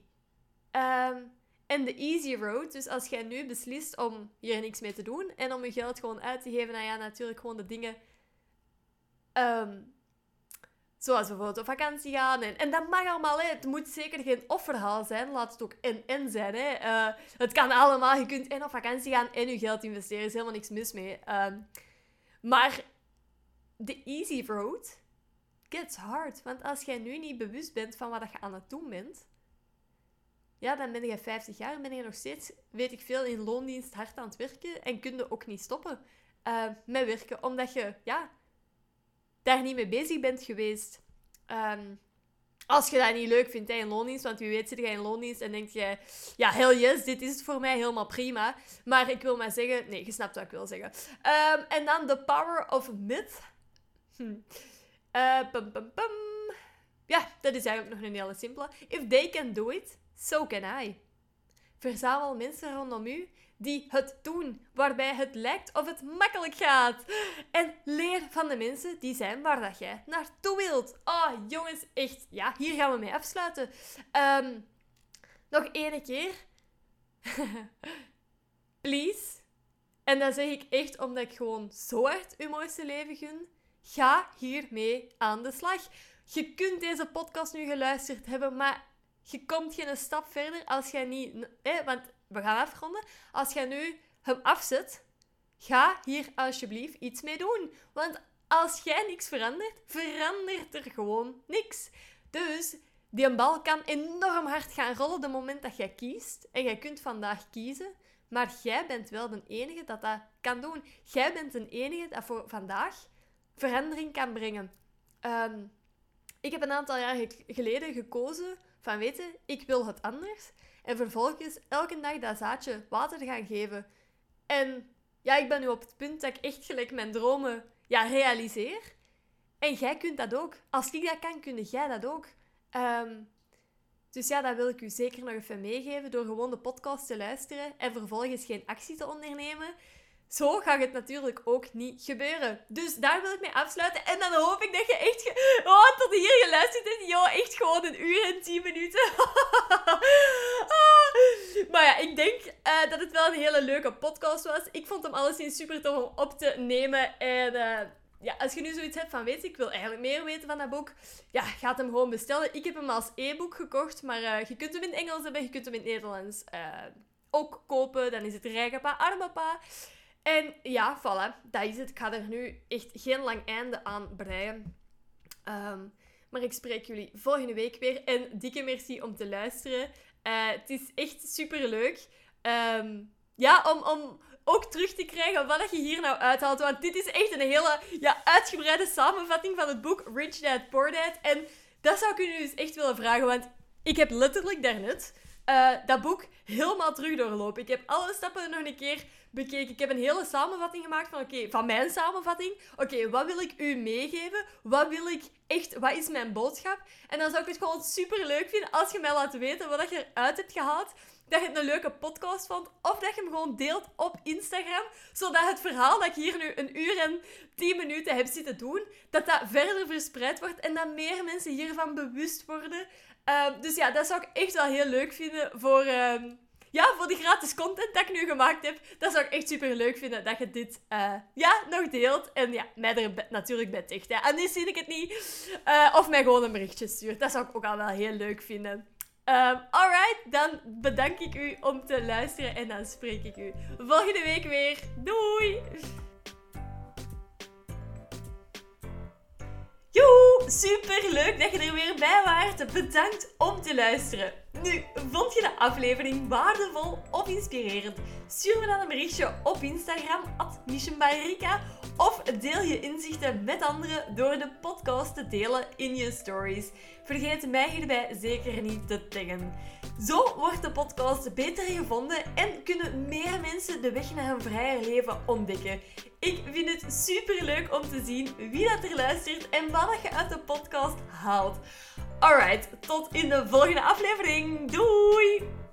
Ehm, en de easy road, dus als jij nu beslist om hier niks mee te doen en om je geld gewoon uit te geven, nou ja, natuurlijk gewoon de dingen ehm, Zoals bijvoorbeeld op vakantie gaan. En, en dat mag allemaal. Hè. Het moet zeker geen offerhaal zijn. Laat het ook en-en zijn. Hè. Uh, het kan allemaal. Je kunt en op vakantie gaan en je geld investeren. Er is helemaal niks mis mee. Um, maar de easy road gets hard. Want als jij nu niet bewust bent van wat je aan het doen bent... Ja, dan ben je 50 jaar en ben je nog steeds, weet ik veel, in loondienst hard aan het werken. En kun je ook niet stoppen. uh, met werken. Omdat je ja, daar niet mee bezig bent geweest. Um, als je dat niet leuk vindt hè, in loondienst, want wie weet zit je in loondienst en denk je, ja, hell yes, dit is het voor mij helemaal prima. Maar ik wil maar zeggen, nee, je snapt wat ik wil zeggen. Um, en dan The Power of Myth. Hm. Pum. Ja, dat is eigenlijk nog een hele simpele. If they can do it, so can I. Verzamel mensen rondom u die het doen, waarbij het lijkt of het makkelijk gaat. En leer van de mensen die zijn waar dat jij naartoe wilt. Oh, jongens, echt. Ja, hier gaan we mee afsluiten. Um, nog één keer. Please. En dat zeg ik echt omdat ik gewoon zo hard uw mooiste leven gun. Ga hiermee aan de slag. Je kunt deze podcast nu geluisterd hebben, maar je komt geen stap verder als jij niet... Want we gaan afronden. Als jij nu hem afzet, ga hier alsjeblieft iets mee doen. Want als jij niks verandert, verandert er gewoon niks. Dus die bal kan enorm hard gaan rollen de moment dat jij kiest. En jij kunt vandaag kiezen. Maar jij bent wel de enige dat dat kan doen. Jij bent de enige dat voor vandaag verandering kan brengen. Ehm, ik heb een aantal jaar geleden gekozen van weten, ik wil het anders. En vervolgens elke dag dat zaadje water gaan geven. En ja, ik ben nu op het punt dat ik echt gelijk mijn dromen ja, realiseer. En jij kunt dat ook. Als ik dat kan, kun jij dat ook. Ehm, dus ja, dat wil ik u zeker nog even meegeven door gewoon de podcast te luisteren en vervolgens geen actie te ondernemen. Zo gaat het natuurlijk ook niet gebeuren. Dus daar wil ik mee afsluiten. En dan hoop ik dat je echt... Oh, tot hier geluisterd hebt. Ja, echt gewoon een uur en tien minuten. maar ja, ik denk uh, dat het wel een hele leuke podcast was. Ik vond hem alleszins super tof om op te nemen. En... Uh, ja, als je nu zoiets hebt van, weet ik wil eigenlijk meer weten van dat boek, ja, ga hem gewoon bestellen. Ik heb hem als e-book gekocht, maar uh, je kunt hem in Engels hebben, je kunt hem in Nederlands ook kopen. Dan is het Rijke Pa, Arme Pa. En ja, voilà, dat is het. Ik ga er nu echt geen lang einde aan breien. Um, maar ik spreek jullie volgende week weer. En dikke merci om te luisteren. Uh, het is echt super leuk. Um, ja, om, om ook terug te krijgen wat je hier nou uithaalt. Want dit is echt een hele ja, uitgebreide samenvatting van het boek Rich Dad Poor Dad. En dat zou ik nu dus echt willen vragen. Want ik heb letterlijk daarnet uh, dat boek helemaal terug doorlopen. Ik heb alle stappen nog een keer bekeken. Ik heb een hele samenvatting gemaakt van, oké, van mijn samenvatting. Oké, wat wil ik u meegeven? Wat wil ik echt, wat is mijn boodschap? En dan zou ik het gewoon super leuk vinden als je mij laat weten wat je eruit hebt gehaald. Dat je het een leuke podcast vond. Of dat je hem gewoon deelt op Instagram. Zodat het verhaal dat ik hier nu een uur en tien minuten heb zitten doen, dat dat verder verspreid wordt. En dat meer mensen hiervan bewust worden. Ehm, dus ja, dat zou ik echt wel heel leuk vinden voor, ehm, ja, voor de gratis content dat ik nu gemaakt heb. Dat zou ik echt super leuk vinden dat je dit uh, ja, nog deelt. En ja, mij er natuurlijk bij ticht. Hè. Anders zie ik het niet. Uh, of mij gewoon een berichtje stuurt. Dat zou ik ook al wel heel leuk vinden. Um, alright, dan bedank ik u om te luisteren en dan spreek ik u volgende week weer. Doei! Joe, super leuk dat je er weer bij waart. Bedankt om te luisteren. Nu, vond je de aflevering waardevol of inspirerend? Stuur me dan een berichtje op Instagram, at of deel je inzichten met anderen door de podcast te delen in je stories. Vergeet mij hierbij zeker niet te taggen. Zo wordt de podcast beter gevonden en kunnen meer mensen de weg naar een vrijer leven ontdekken. Ik vind het super leuk om te zien wie dat er luistert en wat je uit de podcast haalt. Alright, tot in de volgende Doei!